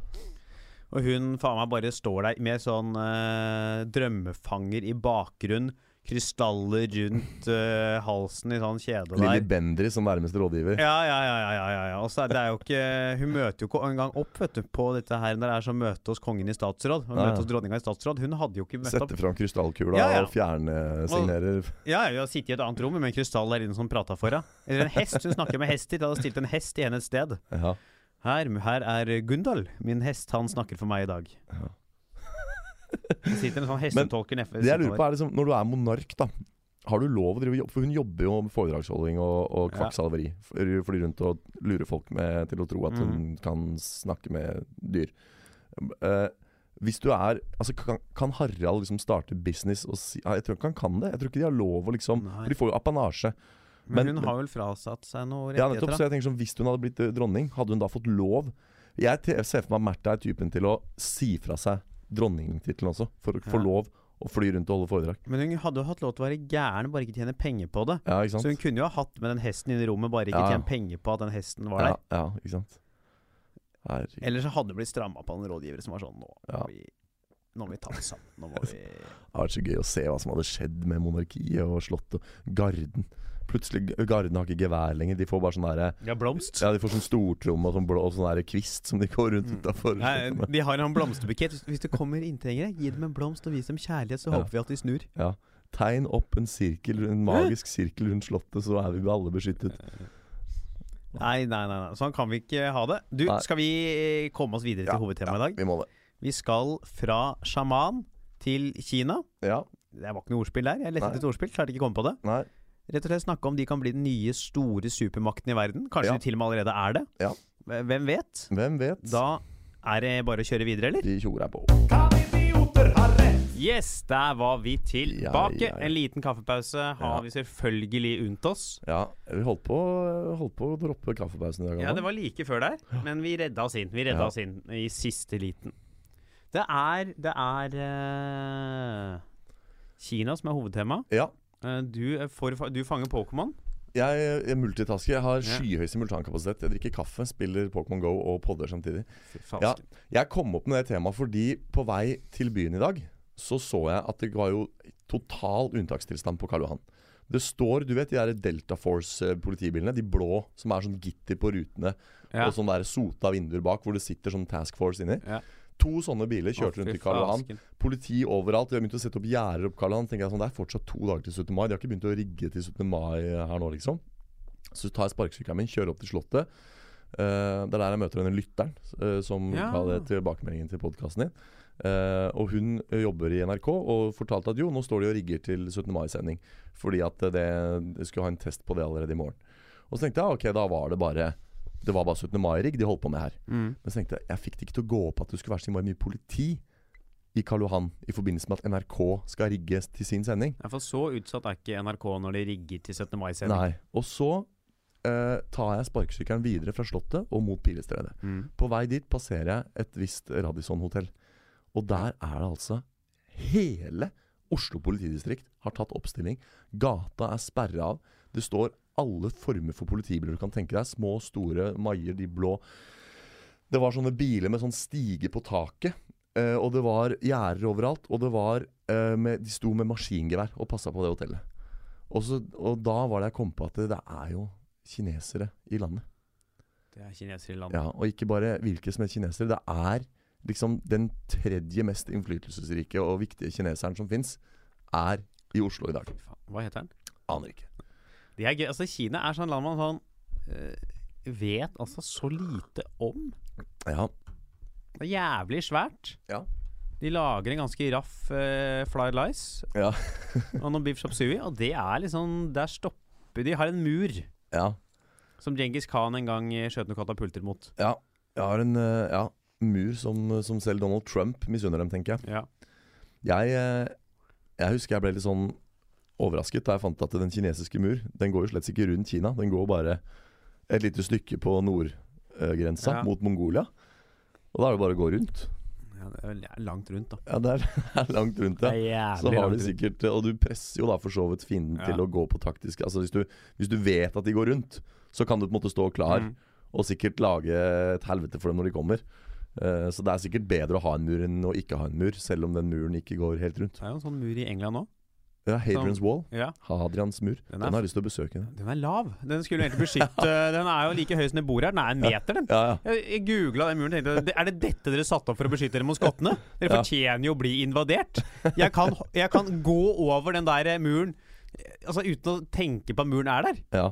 Og hun faen meg bare står der med sånn eh, drømmefanger i bakgrunn. Krystaller rundt uh, halsen i sånn kjede Lilly der. Bendriss som nærmeste rådgiver. Ja, ja, ja. ja, ja, ja, ja. Og så er det er jo ikke Hun møter jo ikke engang opp vet du, på dette her når det er sånn møte hos kongen i statsråd. Hun Ja, ja. møte hos dronninga i statsråd. Hun hadde jo ikke møtt opp. Sette fram krystallkula Ja, ja. og fjernsignerer. Ja, hun har sittet i et annet rom med en krystall der inne som prata for henne. Eller en hest. Hun snakker med hester. De hadde stilt en hest i hennes sted. Ja. Her, her er Gundal, min hest. Han snakker for meg i dag. Ja. Det sitter en sånn hestetolker nedfor. Det jeg lurer på er liksom, Når du er monark, da har du lov å drive jobb? For hun jobber jo med foredragsholding og, og Ja. kvakksalveri. Ja. flyr rundt og lurer folk med, til å tro at hun hun kan snakke med dyr. Uh, hvis du er Altså, kan, kan Harald liksom starte business og si ja, Jeg tror ikke han kan det. Jeg tror ikke de har lov å liksom Nei. For de får jo apanasje. Men, men- hun har vel frasatt seg noe Ja, rettigheter? nettopp. Så jeg tenker sånn Hvis hun hadde blitt eh, dronning, hadde hun da fått lov? Jeg ser for meg Märtha er typen til å si fra seg dronningtittelen også, for å få lov å fly rundt og holde foredrag. Men hun hadde jo hatt lov til å være gæren, bare ikke tjene penger på det. Ja, ikke sant? Så hun kunne jo ha hatt med den hesten inn i rommet, bare ikke Ja. tjene penger på at den hesten var ja, der. ja, ikke sant. Herregud. Eller så hadde det blitt stramma på en rådgiver som var sånn Nå må, Ja. vi, nå må vi ta det sammen. Nå må *laughs* vi Det hadde vært så gøy å se hva som hadde skjedd med monarkiet og slottet. Garden. Plutselig, Garden har ikke gevær lenger. De får bare sånn derre Ja, blomst. Ja, de får sånn stortromme og sånn, blå, og sånn der kvist som de går rundt Mm. utafor. De har en blomsterbukett. Hvis- det kommer inntrengere, gi dem en blomst og vis dem kjærlighet, så Ja. håper vi at de snur. Ja. Tegn opp en sirkel, en magisk sirkel rundt slottet, så er vi alle beskyttet. Nei, nei, nei, nei. sånn kan vi ikke ha det. Du, Nei. skal vi komme oss videre til hovedtemaet i dag? Vi må det. Vi skal fra sjaman til Kina. Ja. Det var ikke noe ordspill der. Jeg lette etter et ordspill, klarte ikke å komme på det. Nei. Rett og slett snakke om de kan bli den nye store supermakten i verden. Kanskje Ja. de til og med allerede er det. Ja. Hvem vet? Hvem vet? Da er det bare å kjøre videre, eller? De tjoer er på. Yes, der var vi tilbake. Ja, ja, ja. En liten kaffepause har Ja. vi selvfølgelig unnt oss. Ja, vi holdt på, holdt på å droppe kaffepausen i dag. Ja, det var like før der, men vi redda oss inn. Vi redda Ja. oss inn i siste liten. Det er Det er uh, Kina som er hovedtema. Ja. Eh, du, er for, du fanger Pokémon. Jeg, jeg multitasker. Jeg har skyhøy simultankapasitet. Jeg drikker kaffe, spiller Pokémon Go og podder samtidig. Ja. Jeg kom opp med det temaet fordi på vei til byen i dag så så jeg at det var jo total unntakstilstand på Karl Johan. Det står, du vet de der Delta Force-politibilene, de blå som er sånn gitter på rutene, Ja. og sånn der sota vinduer bak hvor det sitter sånn Task Force inni. Ja. To sånne biler kjørte rundt i Karl Johan. Politi overalt. De har begynt å sette opp gjerder opp Karl Johan. Tenker jeg sånn, Det er fortsatt to dager til 17. mai. De har ikke begynt å rigge til 17. mai her nå, liksom. Så tar jeg sparkesykkelen min, kjører opp til Slottet. Uh, det er der jeg møter denne lytteren uh, som Ja. ga det tilbakemeldingen til podkasten din. Uh, og hun jobber i NRK og fortalte at jo, nå står de og rigger til 17. mai-sending. Fordi at det, det, de skulle ha en test på det allerede i morgen. Og så tenkte jeg ok, da var det bare Det var bare 17. mai-rigg de holdt på med her. Mm. Men så tenkte jeg jeg fikk det ikke til å gå opp at det skulle være så mye politi i Karl Johan i forbindelse med at NRK skal rigge til sin sending. Ja, for så utsatt er ikke NRK når de rigger til 17. mai-sending. Nei. Og så eh, tar jeg sparkesykkelen videre fra Slottet og mot Pilestredet. Mm. På vei dit passerer jeg et visst Radisson-hotell. Og der er det altså Hele Oslo politidistrikt har tatt oppstilling. Gata er sperra av. Det står alle former for politibiler du kan tenke deg. Små, store, maier, de blå. Det var sånne biler med sånn stige på taket. eh, og det var gjerder overalt. Og det var eh, med, de sto med maskingevær og passa på det hotellet. Og, så, og da var det jeg kom på at det, det er jo kinesere i landet. Det er kinesere i landet. Ja, Og ikke bare hvilke som helst kinesere. Det er liksom den tredje mest innflytelsesrike og viktige kineseren som fins, er i Oslo i dag. Hva heter den? Aner ikke. Det er gøy. Altså, Kina er sånn land man sånn eh, vet altså så lite om. Ja. Det er jævlig svært. Ja. De lager en ganske raff uh, Fly Lice Ja. *laughs* og noen Beef Shop Sui, og det er liksom Der stopper de. Har en mur Ja. som Djengis Khan en gang eh, skjøt noen katapulter mot. ja. Jeg har en uh, ja, mur som, som selv Donald Trump misunner dem, tenker jeg. Ja. jeg. eh, Jeg husker jeg ble litt sånn overrasket da jeg fant at den kinesiske mur Den går jo slett ikke rundt Kina. Den går bare et lite stykke på nordgrensa Ja. mot Mongolia. Og da er det bare å gå rundt. ja, det er langt rundt, da. Ja, det er, *laughs* det er langt rundt, ja. Så har de sikkert Og du presser jo da for så vidt fienden Ja. til å gå på taktisk Altså hvis du, hvis du vet at de går rundt, så kan du på en måte stå klar Mm. og sikkert lage et helvete for dem når de kommer. Eh, så det er sikkert bedre å ha en mur enn å ikke ha en mur, selv om den muren ikke går helt rundt. Det er jo en sånn mur i England òg. Ja, Hadrian's Wall. Ja. Hadrians mur. Den Den, er- har jeg lyst til å besøke. Den. Den er lav. Den skulle egentlig beskytte *laughs* Den er jo like høy som det bor her. Den er en meter, den. Ja, ja. Jeg, jeg googla den muren og tenkte Er det dette dere satte opp for å beskytte dere mot skottene? *laughs* Dere fortjener jo å bli invadert. Jeg kan, jeg kan gå over den der muren Altså uten å tenke på at muren er der. ja.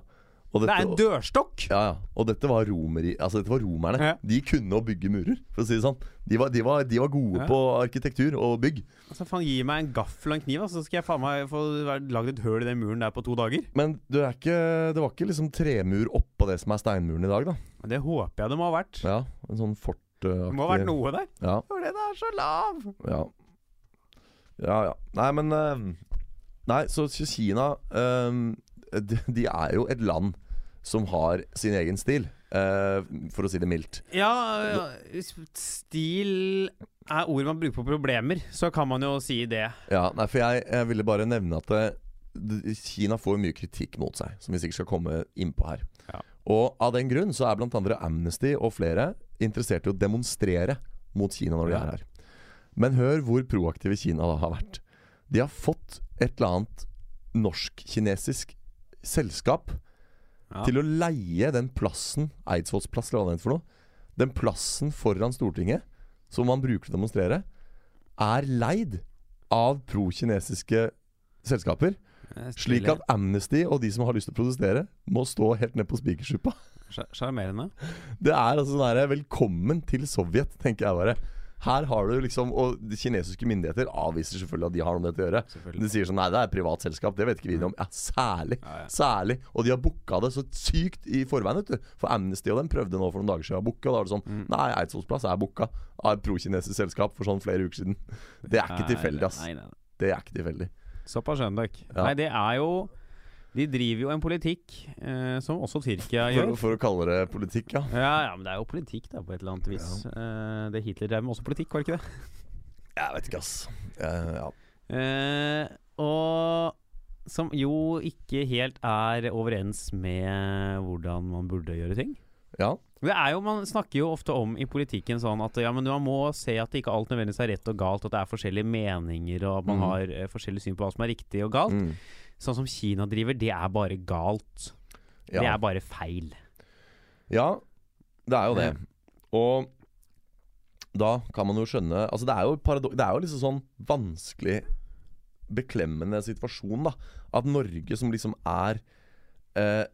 Og Det er en dørstokk! ja, ja. Og dette var romeri Altså dette var romerne. Ja. De kunne å bygge murer, for å si det sånn. De var, de var, de var gode Ja. på arkitektur og bygg. Altså faen Gi meg en gaffel og en kniv, altså, så skal jeg faen meg få lagd et høl i den muren der på to dager. Men du er ikke, det var ikke liksom tremur oppå det som er steinmuren i dag, da. Det håper jeg det må ha vært. Ja, en sånn fortaktig Det må ha vært noe der. Ja, For den er så lav! ja. Ja, ja. Nei, men eh, Nei, så så Kina um, de, de er jo et land som har sin egen stil. Uh, for å si det mildt. Ja, hvis stil er ord man bruker på problemer, så kan man jo si det. Ja, nei, for jeg, jeg ville bare nevne at det, det, Kina får mye kritikk mot seg, som vi sikkert skal komme innpå her. Ja. Og av den grunn så er andre Amnesty og flere interessert i å demonstrere mot Kina når de er her. Men hør hvor proaktive Kina da har vært. De har fått et eller annet norsk-kinesisk selskap Ja. til å leie den plassen, Eidsvolls plass, eller hva det heter for noe, den plassen foran Stortinget, som man bruker til å demonstrere, er leid av pro-kinesiske selskaper. Slik at Amnesty og de som har lyst til å protestere, må stå helt ned på spikersuppa. Sja- Sjarmerende. Det er altså sånn herre Velkommen til Sovjet, tenker jeg bare. Her har du liksom Og de kinesiske myndigheter avviser selvfølgelig at de har noe med dette å gjøre. De sier sånn Nei, det er et privat selskap. Det vet ikke vi noe om. Ja, særlig. Ja, ja. Særlig. Og de har booka det så sykt i forveien, vet du. For Amnesty og dem prøvde nå for noen dager siden å booke, og da var det sånn Mm. Nei, Eidsvolls er booka av et pro-kinesisk selskap for sånn flere uker siden. Det er ikke tilfeldig, ass. Nei, nei, nei. Det er ikke tilfeldig. Såpass skjønner dere. Nei, det er jo De driver jo en politikk eh, som også Tyrkia For, gjør. for å kalle det politikk, ja. Ja, ja, men det er jo politikk, da, på et eller annet vis. Eh, det Hitler drev med også politikk, var det ikke det? Jeg vet ikke, ass. Eh, ja. Eh, og som jo ikke helt er overens med hvordan man burde gjøre ting. ja. Det er jo, Man snakker jo ofte om i politikken sånn at ja, men man må se at ikke alt nødvendigvis er rett og galt, at det er forskjellige meninger, og at man mm. har eh, forskjellig syn på hva som er riktig og galt. Mm. Sånn som Kina driver, det er bare galt. ja. Det er bare feil. Ja, det er jo det. Og da kan man jo skjønne Altså Det er jo, paradok det er jo liksom sånn vanskelig, beklemmende situasjon, da. At Norge, som liksom er eh,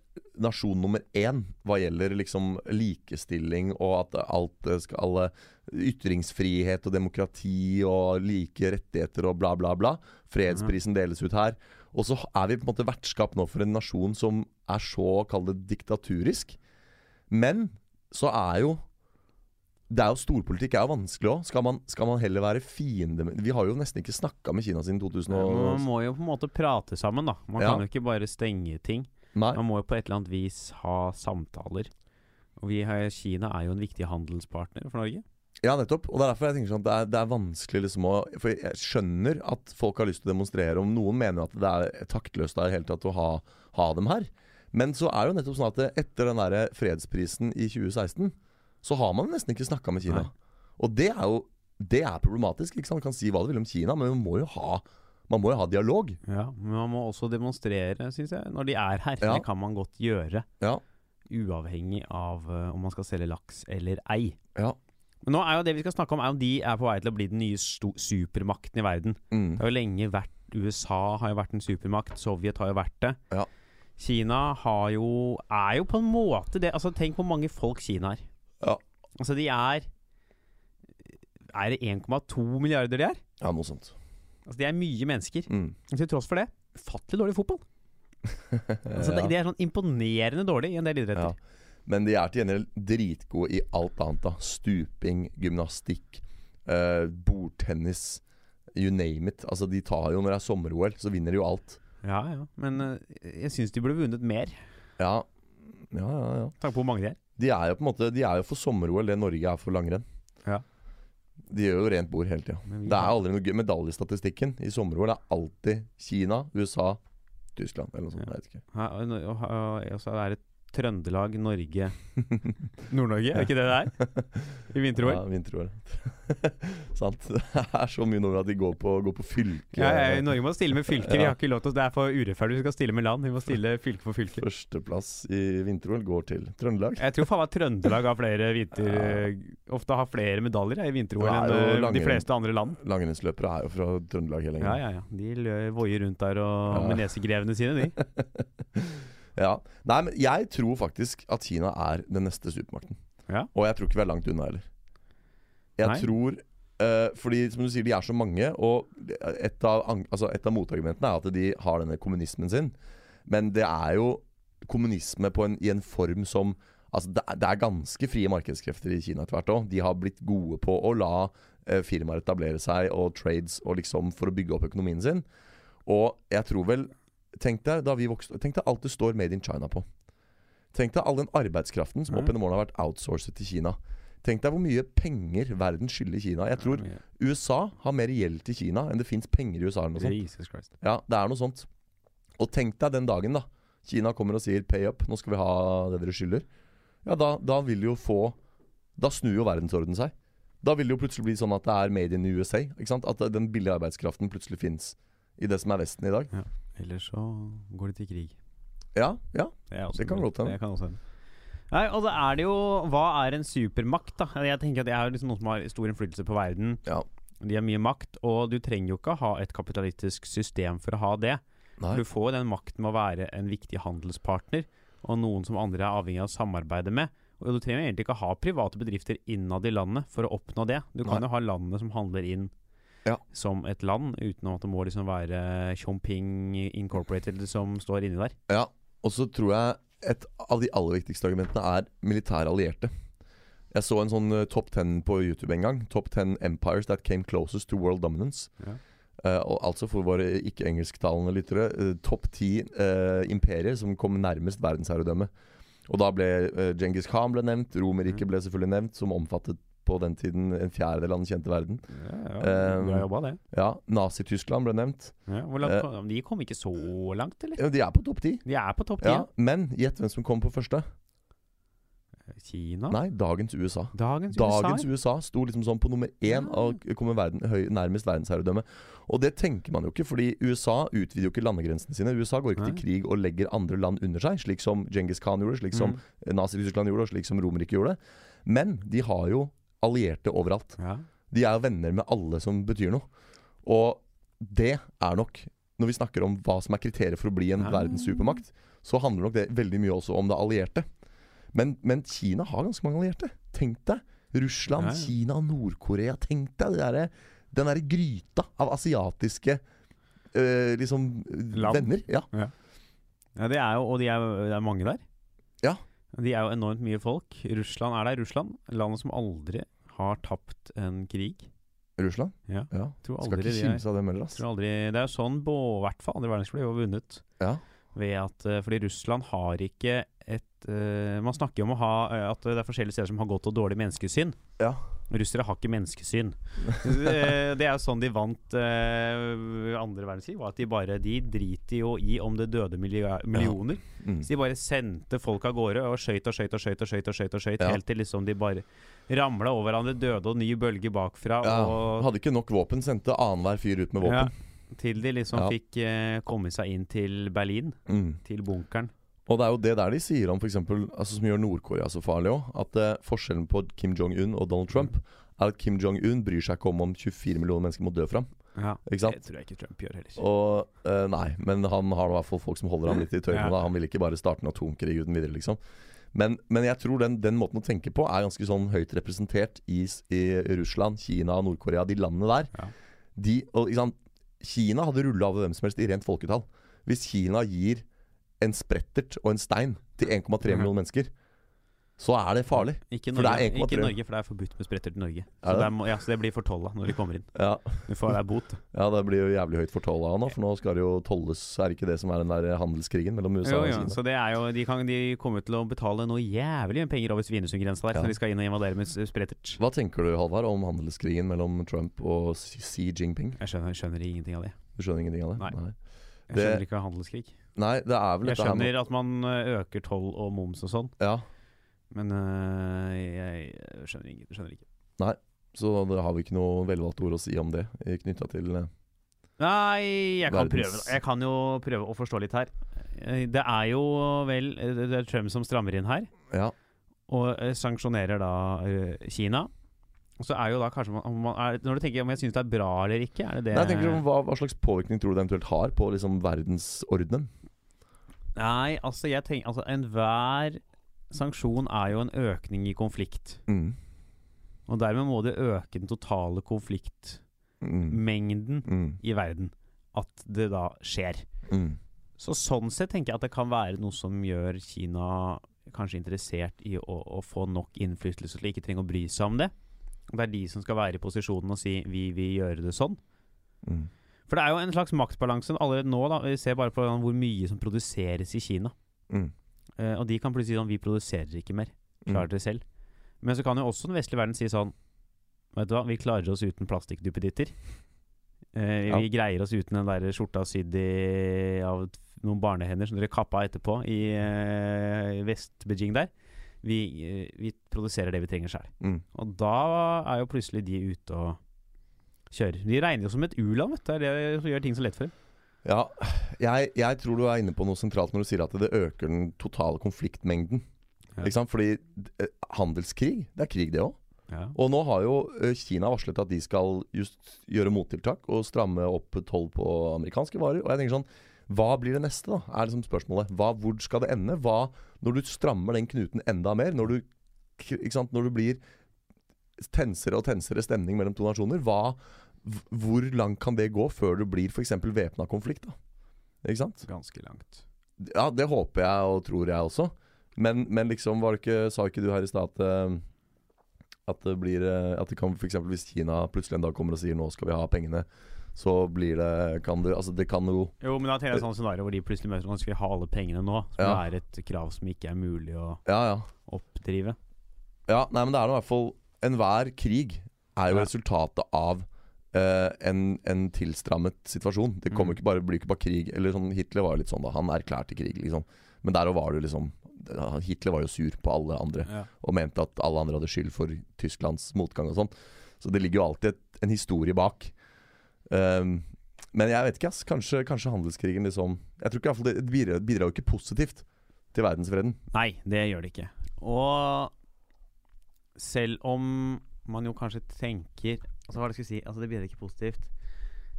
nasjon nummer én hva gjelder liksom likestilling og at alt skal alle Ytringsfrihet og demokrati og like rettigheter og bla, bla, bla. Fredsprisen deles ut her. Og så er vi på en måte vertskap nå for en nasjon som er så, kall det, diktaturisk. Men så er jo Det er jo Storpolitikk er jo vanskelig òg. Skal, man- skal man heller være fiende med Vi har jo nesten ikke snakka med Kina siden 2000 Men man må jo på en måte prate sammen, da. Man Ja. kan jo ikke bare stenge ting. Nei. Man må jo på et eller annet vis ha samtaler. Og vi har, Kina er jo en viktig handelspartner for Norge. Ja, nettopp. Og det er derfor jeg tenker sånn at det er, det er vanskelig liksom å For jeg skjønner at folk har lyst til å demonstrere, Om noen mener at det er taktløst der helt tatt å ha, ha dem her. Men så er det jo nettopp sånn at etter den der fredsprisen i 2016, så har man nesten ikke snakka med Kina. Nei. Og det er jo Det er problematisk. ikke sant? Man kan si hva du vil om Kina, men man må jo ha, man må jo ha dialog. Ja, Men man må også demonstrere, syns jeg, når de er her. Ja. Det kan man godt gjøre. Ja. Uavhengig av eh, om man skal selge laks eller ei. Ja. Men nå er jo det vi skal snakke om, er om de er på vei til å bli den nye supermakten i verden. Mm. Det har jo lenge vært USA har jo vært en supermakt, Sovjet har jo vært det. Ja. Kina har jo er jo på en måte det Altså Tenk hvor mange folk Kina er. Ja. Altså de er Er det 1,2 milliarder de er? ja, noe sånt. Altså De er mye mennesker. Mm. Til tross for det, ufattelig dårlig fotball. *laughs* Altså det, Ja. De er sånn imponerende dårlig i en del idretter. Ja. Men de er til gjengjeld dritgode i alt annet. da Stuping, gymnastikk, eh, bordtennis. You name it. Altså De tar jo når det er sommer-OL, så vinner de jo alt. Ja, ja. Men eh, jeg syns de burde vunnet mer. Ja, ja, ja, ja. Takk på hvor mange de er. De er jo på en måte De er jo for sommer-OL det Norge er for langrenn. Ja. De gjør jo rent bord hele tida. Men vi Det er aldri noe gøy. Medaljestatistikken i sommer-OL er alltid Kina, USA, Tyskland eller noe sånt. Ja. Jeg vet ikke. Ja, og, og, og, og så er det Trøndelag, Norge *laughs* Nord-Norge, er det ikke det det er? *laughs* I vinter-OL? Ja, vinter-OL. *laughs* Sant. Det er så mye nummer at de går på, går på fylke. Ja, ja, Norge må stille med fylker. Vi har ikke lov til Det er for urettferdig. Vi skal stille med land. Vi må stille fylke for fylke. Førsteplass i vinter-OL går til Trøndelag. Jeg tror faen meg Trøndelag har flere vinter... Ofte har flere medaljer i vinter-OL er enn jo eh, de fleste andre land. Langrennsløpere er jo fra Trøndelag hele Ja, gjengen. ja, ja. De voier rundt der og Ja. med nesegrevene sine, de. Ja. Nei, men jeg tror faktisk at Kina er den neste supermakten. Ja. Og jeg tror ikke vi er langt unna heller. Jeg Nei. tror uh, Fordi som du sier, de er så mange, og et av, altså et av motargumentene er at de har denne kommunismen sin. Men det er jo kommunisme på en, i en form som Altså det er, det er ganske frie markedskrefter i Kina etter hvert òg. De har blitt gode på å la uh, firmaer etablere seg og trades og liksom for å bygge opp økonomien sin. Og jeg tror vel Tenk deg da vi vokste Tenk deg alt det står Made in China på. Tenk deg all den arbeidskraften som opp Ja. gjennom årene har vært outsourcet til Kina. Tenk deg hvor mye penger verden skylder Kina. Jeg tror USA har mer gjeld til Kina enn det fins penger i USA. eller noe sånt. Ja, det er noe sånt. Og tenk deg den dagen, da. Kina kommer og sier 'pay up', nå skal vi ha det dere skylder. Ja, da, da vil jo få Da snur jo verdensordenen seg. Da vil det jo plutselig bli sånn at det er made in USA. Ikke sant? At den billige arbeidskraften plutselig fins i det som er Vesten i dag. Ellers så går det til krig. Ja, ja. Det, Det kan godt hende. Nei, og det er det jo Hva er en supermakt, da? Jeg tenker at Det er liksom noen som har stor innflytelse på verden. Ja. De har mye makt, og du trenger jo ikke ha et kapitalistisk system for å ha det. Nei. Du får den makten med å være en viktig handelspartner, og noen som andre er avhengig av å samarbeide med. Og du trenger egentlig ikke ha private bedrifter innad i landet for å oppnå det. Du kan Nei. jo ha landet som handler inn Ja. som et land, uten at det må liksom være Chomping Incorporated som står inni der. Ja, og så tror jeg et av de aller viktigste argumentene er militære allierte. Jeg så en sånn eh, top ten på YouTube en gang. Top ten empires that came closest to world dominance. Ja. Uh, og altså for våre ikke-engelsktalende lyttere uh, topp ti eh, imperier som kom nærmest verdensherredømme. Og da ble uh, Genghis Khan ble nevnt, Romerriket ble selvfølgelig nevnt, som omfattet på den tiden en fjerdedel av den kjente verden. Ja, Um, Bra jobba, det. Ja, Nazi-Tyskland ble nevnt. Ja, langt, uh, de kom ikke så langt, eller? Ja, de er på topp ti. De er på topp ti. Ja, men gjett hvem som kom på første? Kina? Nei, dagens USA. Dagens, Dagens USA? USA sto liksom sånn på nummer én Ja. og kommer verden, høy, nærmest verdensherredømme. Og det tenker man jo ikke, fordi USA utvider jo ikke landegrensene sine. USA går ikke til krig og legger andre land under seg, slik som Djengis Khan gjorde, slik som Mm. Nazi-Tyskland gjorde, og slik som Romerike gjorde. Men de har jo allierte overalt. Ja. De er jo venner med alle som betyr noe. Og det er nok Når vi snakker om hva som er kriteriet for å bli en Ja. verdenssupermakt, så handler nok det veldig mye også om det allierte. Men, men Kina har ganske mange allierte. Tenk deg Russland, Ja, ja. Kina, Nord-Korea. Tenk deg det der, den derre gryta av asiatiske øh, liksom Land. venner. Ja. ja, det er jo Og de er, det er mange der. De er jo enormt mye folk. Russland er der. Russland, landet som aldri har tapt en krig. Russland. Ja. Ja. Skal ikke kimse av dem heller, ass. aldri, Det er jo sånn på hvert fall andre verdenskrig var vunnet. Ja. Ved at, eh, fordi Russland har ikke et eh, Man snakker om å ha, uh, at det er forskjellige steder som har godt og dårlig menneskesyn. Ja. Russere har ikke menneskesyn. *laughs* Det er sånn de vant eh, andre verdenskrig. Var at de bare De driter jo i om det døde millioner. Ja. Mm. Så de bare sendte folk av gårde og skøyt og skøyt og skøyt og skøyt og skøyt, og skøyt Ja. helt til liksom de bare ramla over hverandre, døde og ny bølge bakfra. Og Hadde ikke nok våpen, sendte annenhver fyr ut med våpen. til de liksom fikk komme seg inn til Berlin, Mm. til bunkeren. Og det er jo det der de sier om eksempel, altså som gjør Nord-Korea så farlig òg. At eh, forskjellen på Kim Jong-un og Donald Trump er at Kim Jong-un bryr seg ikke om om 24 millioner mennesker må dø fram. Ja, Det tror jeg ikke Trump gjør heller. Og eh, Nei, men han har i hvert fall folk som holder ham litt i tøyene. Ja. Han vil ikke bare starte en atomkrig uten videre, liksom. Men, men jeg tror den, den måten å tenke på er ganske sånn høyt representert i, i Russland, Kina, Nord-Korea, de landene der. Ja. De, og? Kina hadde rulla av hvem som helst i rent folketall. Hvis Kina gir en sprettert og en stein til 1,3 Mhm. millioner mennesker, så er det farlig. Ikke For det Norge, er 1,3. ikke Norge, for det er forbudt med spretter til Norge. Så det? er, ja, så det blir fortolla når de kommer inn. Ja, Du får deg bot. *laughs* ja det blir jo jævlig høyt fortolla nå, for nå skal det jo tolles Er det ikke det som er den der handelskrigen mellom USA Jo, og jo, så det er jo De, kan, de kommer til å betale noe jævlig mye penger over Svinesund-grensa der Ja. når de skal inn og invadere med sprettert. Hva tenker du, Halvard, om handelskrigen mellom Trump og Xi Jinping? Jeg skjønner, skjønner ingenting av det. Du skjønner ingenting av det? Nei. Nei, Jeg skjønner ikke handelskrig. Nei det er vel Jeg dette her med skjønner at man ø, øker toll og moms og sånn, Ja, men ø, jeg, skjønner, ikke, skjønner ikke. så da har vi ikke noe velvalgte ord å si om det knytta til eh, Nei, jeg kan prøve. Jeg kan jo prøve å forstå litt her. Eh, Det er jo vel eh, Det er Trump som strammer inn her. Ja. og eh, sanksjonerer da eh, Kina. Og så er jo da kanskje man, om man er, Når du tenker om jeg syns det er bra eller ikke, er det det Nei, jeg tenker sånn, hva, hva slags påvirkning tror du det eventuelt har på liksom verdensordenen? Nei, altså jeg tenker Altså enhver sanksjon er jo en økning i konflikt. Mm. Og dermed må det øke den totale konfliktmengden Mm. Mm. i verden. At det da skjer. Mm. Så sånn sett tenker jeg at det kan være noe som gjør Kina kanskje interessert i å, å få nok innflytelse til ikke trenger å bry seg om det. Det er de som skal være i posisjonen og si 'vi vil gjøre det sånn'. Mm. For det er jo en slags maktbalanse allerede nå. da Vi ser bare på hvor mye som produseres i Kina. Mm. Uh, og de kan plutselig si sånn Vi produserer ikke mer. Klarer dere selv. Men så kan jo også den vestlige verden si sånn Vet du hva, vi klarer oss uten plastikkduppeditter. Eh, Ja. Vi greier oss uten den der skjorta sydd av noen barnehender som dere kappa etterpå i uh, Vest-Beijing der. Vi, uh, vi produserer det vi trenger sjøl. Mm. Og da er jo plutselig de ute og kjører. De regner jo som et u-land, vet du. Det er det som gjør ting så lett for dem. Ja, jeg, jeg tror du er inne på noe sentralt når du sier at det øker den totale konfliktmengden. Ja. Ikke sant? Fordi eh, handelskrig, det er krig det òg. Ja. Og nå har jo eh, Kina varslet at de skal just gjøre mottiltak og stramme opp toll på amerikanske varer. Og jeg tenker sånn Hva blir det neste, da? Er liksom spørsmålet. Hva, hvor skal det ende? Hva, når du strammer den knuten enda mer, når du, sant? Når du blir tensere og tensere stemning mellom to nasjoner, hva, hvor langt kan det gå før det blir f.eks. væpna konflikt? da? Ikke sant? Ganske langt. Ja, det håper jeg og tror jeg også. Men, men liksom, var det ikke, sa ikke du her i stad at eh, at det blir eh, At det kan eksempel hvis Kina plutselig en dag kommer og sier 'nå skal vi ha pengene', så blir det Kan du Altså, det kan jo Jo, men jeg et sånt scenario hvor de plutselig møter sånn Skal vi ha alle pengene nå? Som Ja. er et krav som ikke er mulig å Ja, ja. oppdrive. Ja, nei, men det er i hvert fall Enhver krig er jo resultatet av Uh, en, en tilstrammet situasjon. Det kommer Mm. ikke bare, blir ikke bare krig. Eller sånn Hitler var jo litt sånn da. Han erklærte krig, liksom. Men der òg var det liksom Hitler var jo sur på alle andre. Ja. og mente at alle andre hadde skyld for Tysklands motgang og sånn. Så det ligger jo alltid et, en historie bak. Um, men jeg vet ikke, ass. Kanskje, kanskje handelskrigen liksom Jeg tror ikke det det bidrar, bidrar jo ikke positivt til verdensfreden. Nei, det gjør det ikke. Og selv om man jo kanskje tenker Altså Hva er det jeg skulle si? Altså Det blir ikke positivt.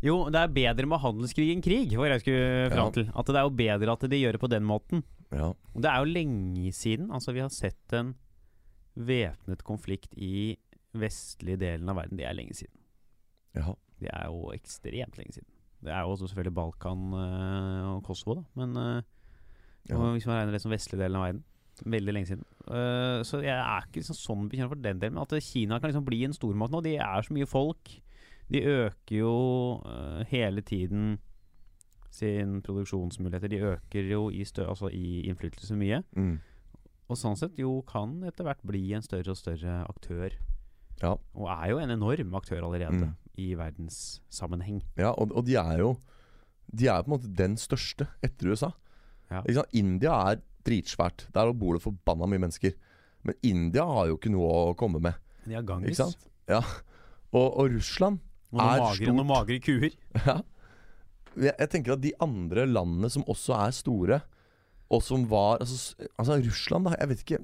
Jo, det er bedre med handelskrig enn krig, var jeg skulle fram Ja. til. At det er jo bedre at de gjør det på den måten. Ja. Og det er jo lenge siden altså vi har sett en væpnet konflikt i vestlige delen av verden. Det er lenge siden. ja. Det er jo ekstremt lenge siden. Det er jo også selvfølgelig Balkan øh, og Kosovo, da. Men øh, hvis man regner det som vestlige delen av verden. Veldig lenge siden. Uh, så jeg er ikke liksom sånn bekymret for den delen. Men at Kina kan liksom bli en stormakt nå. De er så mye folk. De øker jo uh, hele tiden sin produksjonsmuligheter. De øker jo i, stø altså i innflytelse mye. Mm. Og sånn sett jo kan etter hvert bli en større og større aktør. Ja. Og er jo en enorm aktør allerede Mm. i verdenssammenheng. ja og, og de er jo De er på en måte den største etter USA. Ja. India er dritsvært. Der bor det forbanna mye mennesker. Men India har jo ikke noe å komme med. De har Ikke sant? Ja. Og, og Russland Og er magre, stort. noen magre kuer. *laughs* Ja. Jeg, jeg tenker at de andre landene som også er store, og som var Altså, altså Russland, da. Jeg vet ikke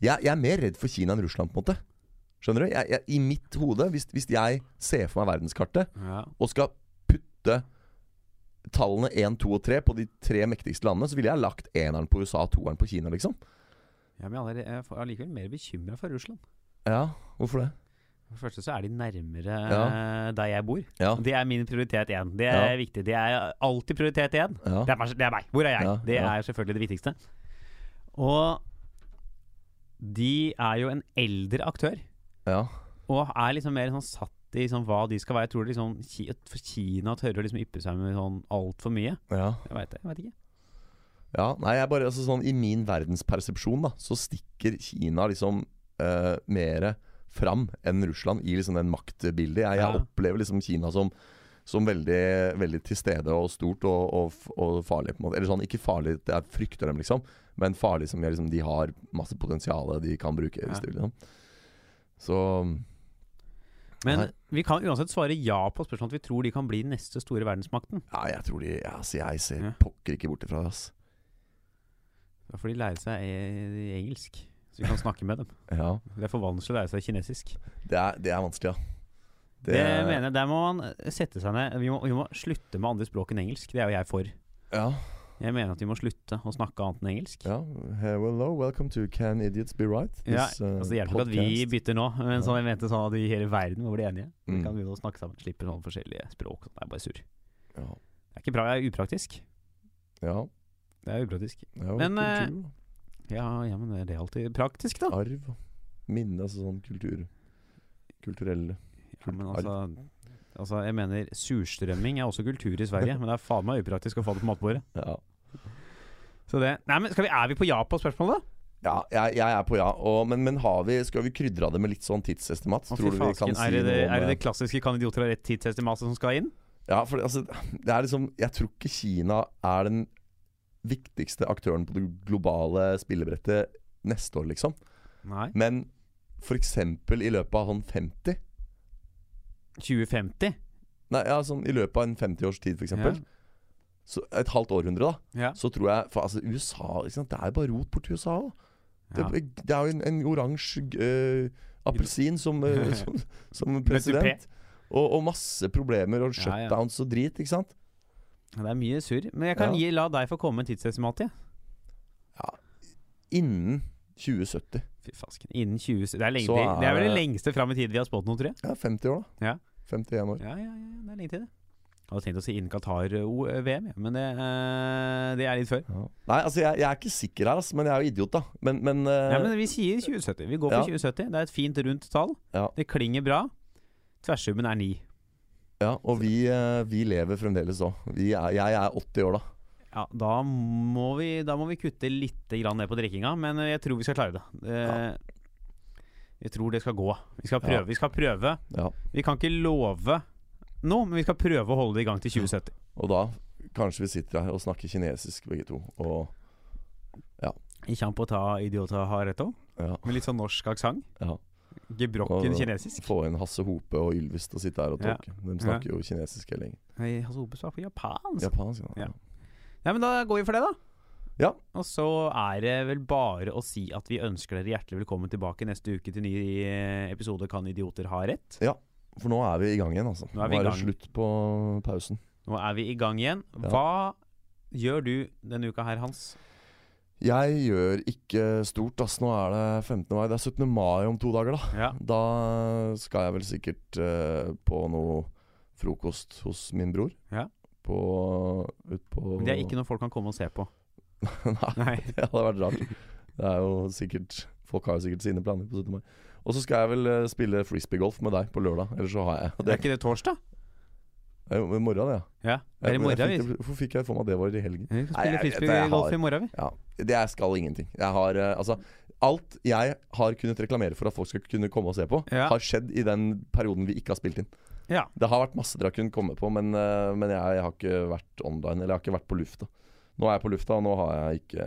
jeg, jeg er mer redd for Kina enn Russland, på en måte. Skjønner du? Jeg, I mitt hode, hvis, hvis jeg ser for meg verdenskartet Ja. og skal putte tallene 1, 2 og 3 på de tre mektigste landene, så ville jeg lagt eneren på USA og toeren på Kina, liksom. Ja, men jeg er allikevel mer bekymra for Russland. Ja, hvorfor det? For det første så er de nærmere Ja. eh, der jeg bor. Ja. Det er min prioritet én. Det er Ja. viktig. Det er alltid prioritet én. Det, det er meg. Hvor er jeg? Det er selvfølgelig det viktigste. Og de er jo en eldre aktør. ja. Og er liksom mer sånn satt i sånn hva de skal være. Jeg tror liksom Kina tør å liksom yppe seg med sånn altfor mye. ja. Jeg veit ikke. Ja, nei, jeg bare, altså sånn I min verdenspersepsjon da Så stikker Kina liksom uh, Mer fram enn Russland I liksom den maktbildet Jeg, jeg Ja. opplever liksom Kina som Som veldig, veldig til stede og stort Og, og, og farlig på en måte Eller sånn, ikke farlig, jeg frykter dem liksom Men farlig som liksom, de har masse potensiale De kan bruke hvis Ja. de vil liksom. Så Men vi kan uansett svare ja på spørsmålet at vi tror de kan bli den neste store verdensmakten. Ja, jeg tror de ja, altså, Jeg ser Ja. pokker ikke bort ifra det ass. Da får de lære seg e engelsk, så vi kan snakke med dem. *laughs* Ja, Det er for vanskelig å lære seg kinesisk. det er, det er vanskelig, ja Det, mener jeg, Der må man sette seg ned. Vi må, vi må slutte med andre språk enn engelsk. Det er jo jeg for. Ja, Jeg mener at vi må slutte å snakke annet enn engelsk. ja Hello, welcome to Can Idiots Be Right Ja, This, uh, altså Det hjelper ikke at vi bytter nå, men Ja. sånn jeg mente sånn at vi i hele verden må bli enige. Vi Mm. kan begynne å snakke sammen, slipper sånne forskjellige språk. Det er bare surr. Ja, Det er ikke bra, det er upraktisk. ja, Det er upraktisk. ja Men, kultur, Ja, ja, men det er alltid praktisk, da. arv, minne, altså sånn kultur Kulturelle Ja, men altså, altså Jeg mener, surstrømming er også kultur i Sverige, men det er faen meg upraktisk å få det på matbordet. Ja, Så det Nei, men skal vi, Er vi på ja på spørsmålet? da? Ja, jeg, jeg er på ja. Og, men, men har vi, skal vi krydre det med litt sånn tidsestimat? Å, Tror du vi kan si er, det noe om er det det? klassiske kan idioter ha rett tidsestimat' som skal inn? Ja, for det, altså, det er liksom Jeg tror ikke Kina er den viktigste aktøren på det globale spillebrettet neste år, liksom. Nei. Men f.eks. i løpet av sånn 50 2050? Nei, ja, sånn i løpet av en 50-års tid, f.eks. Ja. Så Et halvt århundre, da. Ja. Så tror jeg For altså, USA sant? Det er jo bare rot borti USA òg. Det, det er jo en, en oransje uh, appelsin som, *laughs* uh, som, som president. Og, og masse problemer og shutdowns og drit, ikke sant? Det er mye surr. Men jeg kan gi, la deg få komme med en tidsestimat. Ja. Innen 2070. Fy fasken. Innen 2070 Det er, lenge er, det er vel det lengste fram i tid vi har spådd noe, tror jeg. Ja, 50 år, da. Ja. 51 år. Ja, ja, ja, det er lenge til, det. Jeg hadde tenkt å si innen Qatar-VM, ja, men det, eh, det er litt før. Ja. Nei, altså jeg, jeg er ikke sikker her, altså, men jeg er jo idiot, da. Men, men, øh, Ja, men vi sier 2070. Vi går for Ja. 2070. Det er et fint, rundt tall. Det klinger bra. Tverrsummen er 9. ja, Og vi, øh, vi lever fremdeles òg. Jeg er 80 år, da. Ja, da må vi, da må vi kutte litt grann ned på drikkinga, men eh, jeg tror vi skal klare det. Eh, Jeg tror det skal gå. Vi skal prøve. Vi skal prøve. Ja. Vi kan ikke love nå, men vi skal prøve å holde det i gang til 2070. Og da kanskje vi sitter her og snakker kinesisk, begge to. Og Ikke han på å ta idiota har rett òg, ja, med litt sånn norsk aksent. ja. Gebrokken kinesisk. Få inn Hasse Hope og Ylvis til å sitte her og Ja. tolke. De snakker jo kinesisk hele gjengen. Hasse Hope på japansk. Japansk, ja. Ja. Ja, men da går vi for det, da. Ja. Og så er det vel bare å si at vi ønsker dere hjertelig velkommen tilbake neste uke til ny episode Kan idioter ha rett? For nå er vi i gang igjen, altså. Nå er vi i det slutt på pausen. Nå er vi i gang igjen. Hva gjør du denne uka her, Hans? Jeg gjør ikke stort, ass. Nå er det 15. mai. Det er 17. mai om to dager, da. Ja. Da skal jeg vel sikkert uh, på noe frokost hos min bror. Ja. På Ut på Men Det er ikke noe folk kan komme og se på. *laughs* Nei, Nei. det hadde vært rart. Det er jo sikkert Folk har jo sikkert sine planer på 17. mai. Og så skal jeg vel eh, spille frisbeegolf med deg på lørdag. Eller så har jeg Det er ikke det torsdag? Jo i morgen, det, ja. Ja, morgen. jeg fikk Hvorfor fikk jeg for meg det var i helgen? vi skal spille frisbeegolf i morgen, vi. Ja, det jeg skal ingenting. Jeg har eh, altså Alt jeg har kunnet reklamere for at folk skal kunne komme og se på, Ja. har skjedd i den perioden vi ikke har spilt inn. Ja. Det har vært masse dere har kunnet komme på, men, eh, men jeg, jeg har ikke vært online. Eller jeg har ikke vært på lufta. Nå er jeg på lufta, og nå har jeg ikke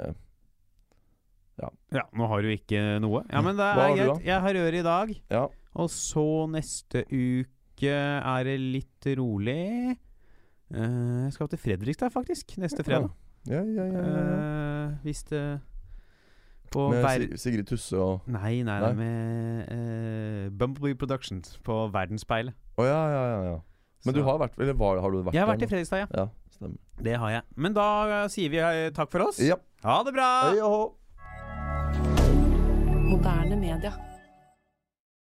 ja, nå har du ikke noe. Ja, men det er greit. Jeg har rør i dag. Ja. Og så neste uke er det litt rolig. Uh, jeg skal til Fredrikstad, faktisk. Neste fredag. Ja, ja, ja, ja, ja. Eh, hvis det På Med Sigrid Tusse og Nei, nei, Nei? med uh, Bumblebee Productions på Verdensspeilet. Å ja, ja, ja, ja. Men Så- du har vært Eller var, har du vært Jeg har vært i? Fredrikstad, ja. Ja, stemmer. Det har jeg. Men da sier vi takk for oss. Ja. Ha det bra! Hei. Moderne media.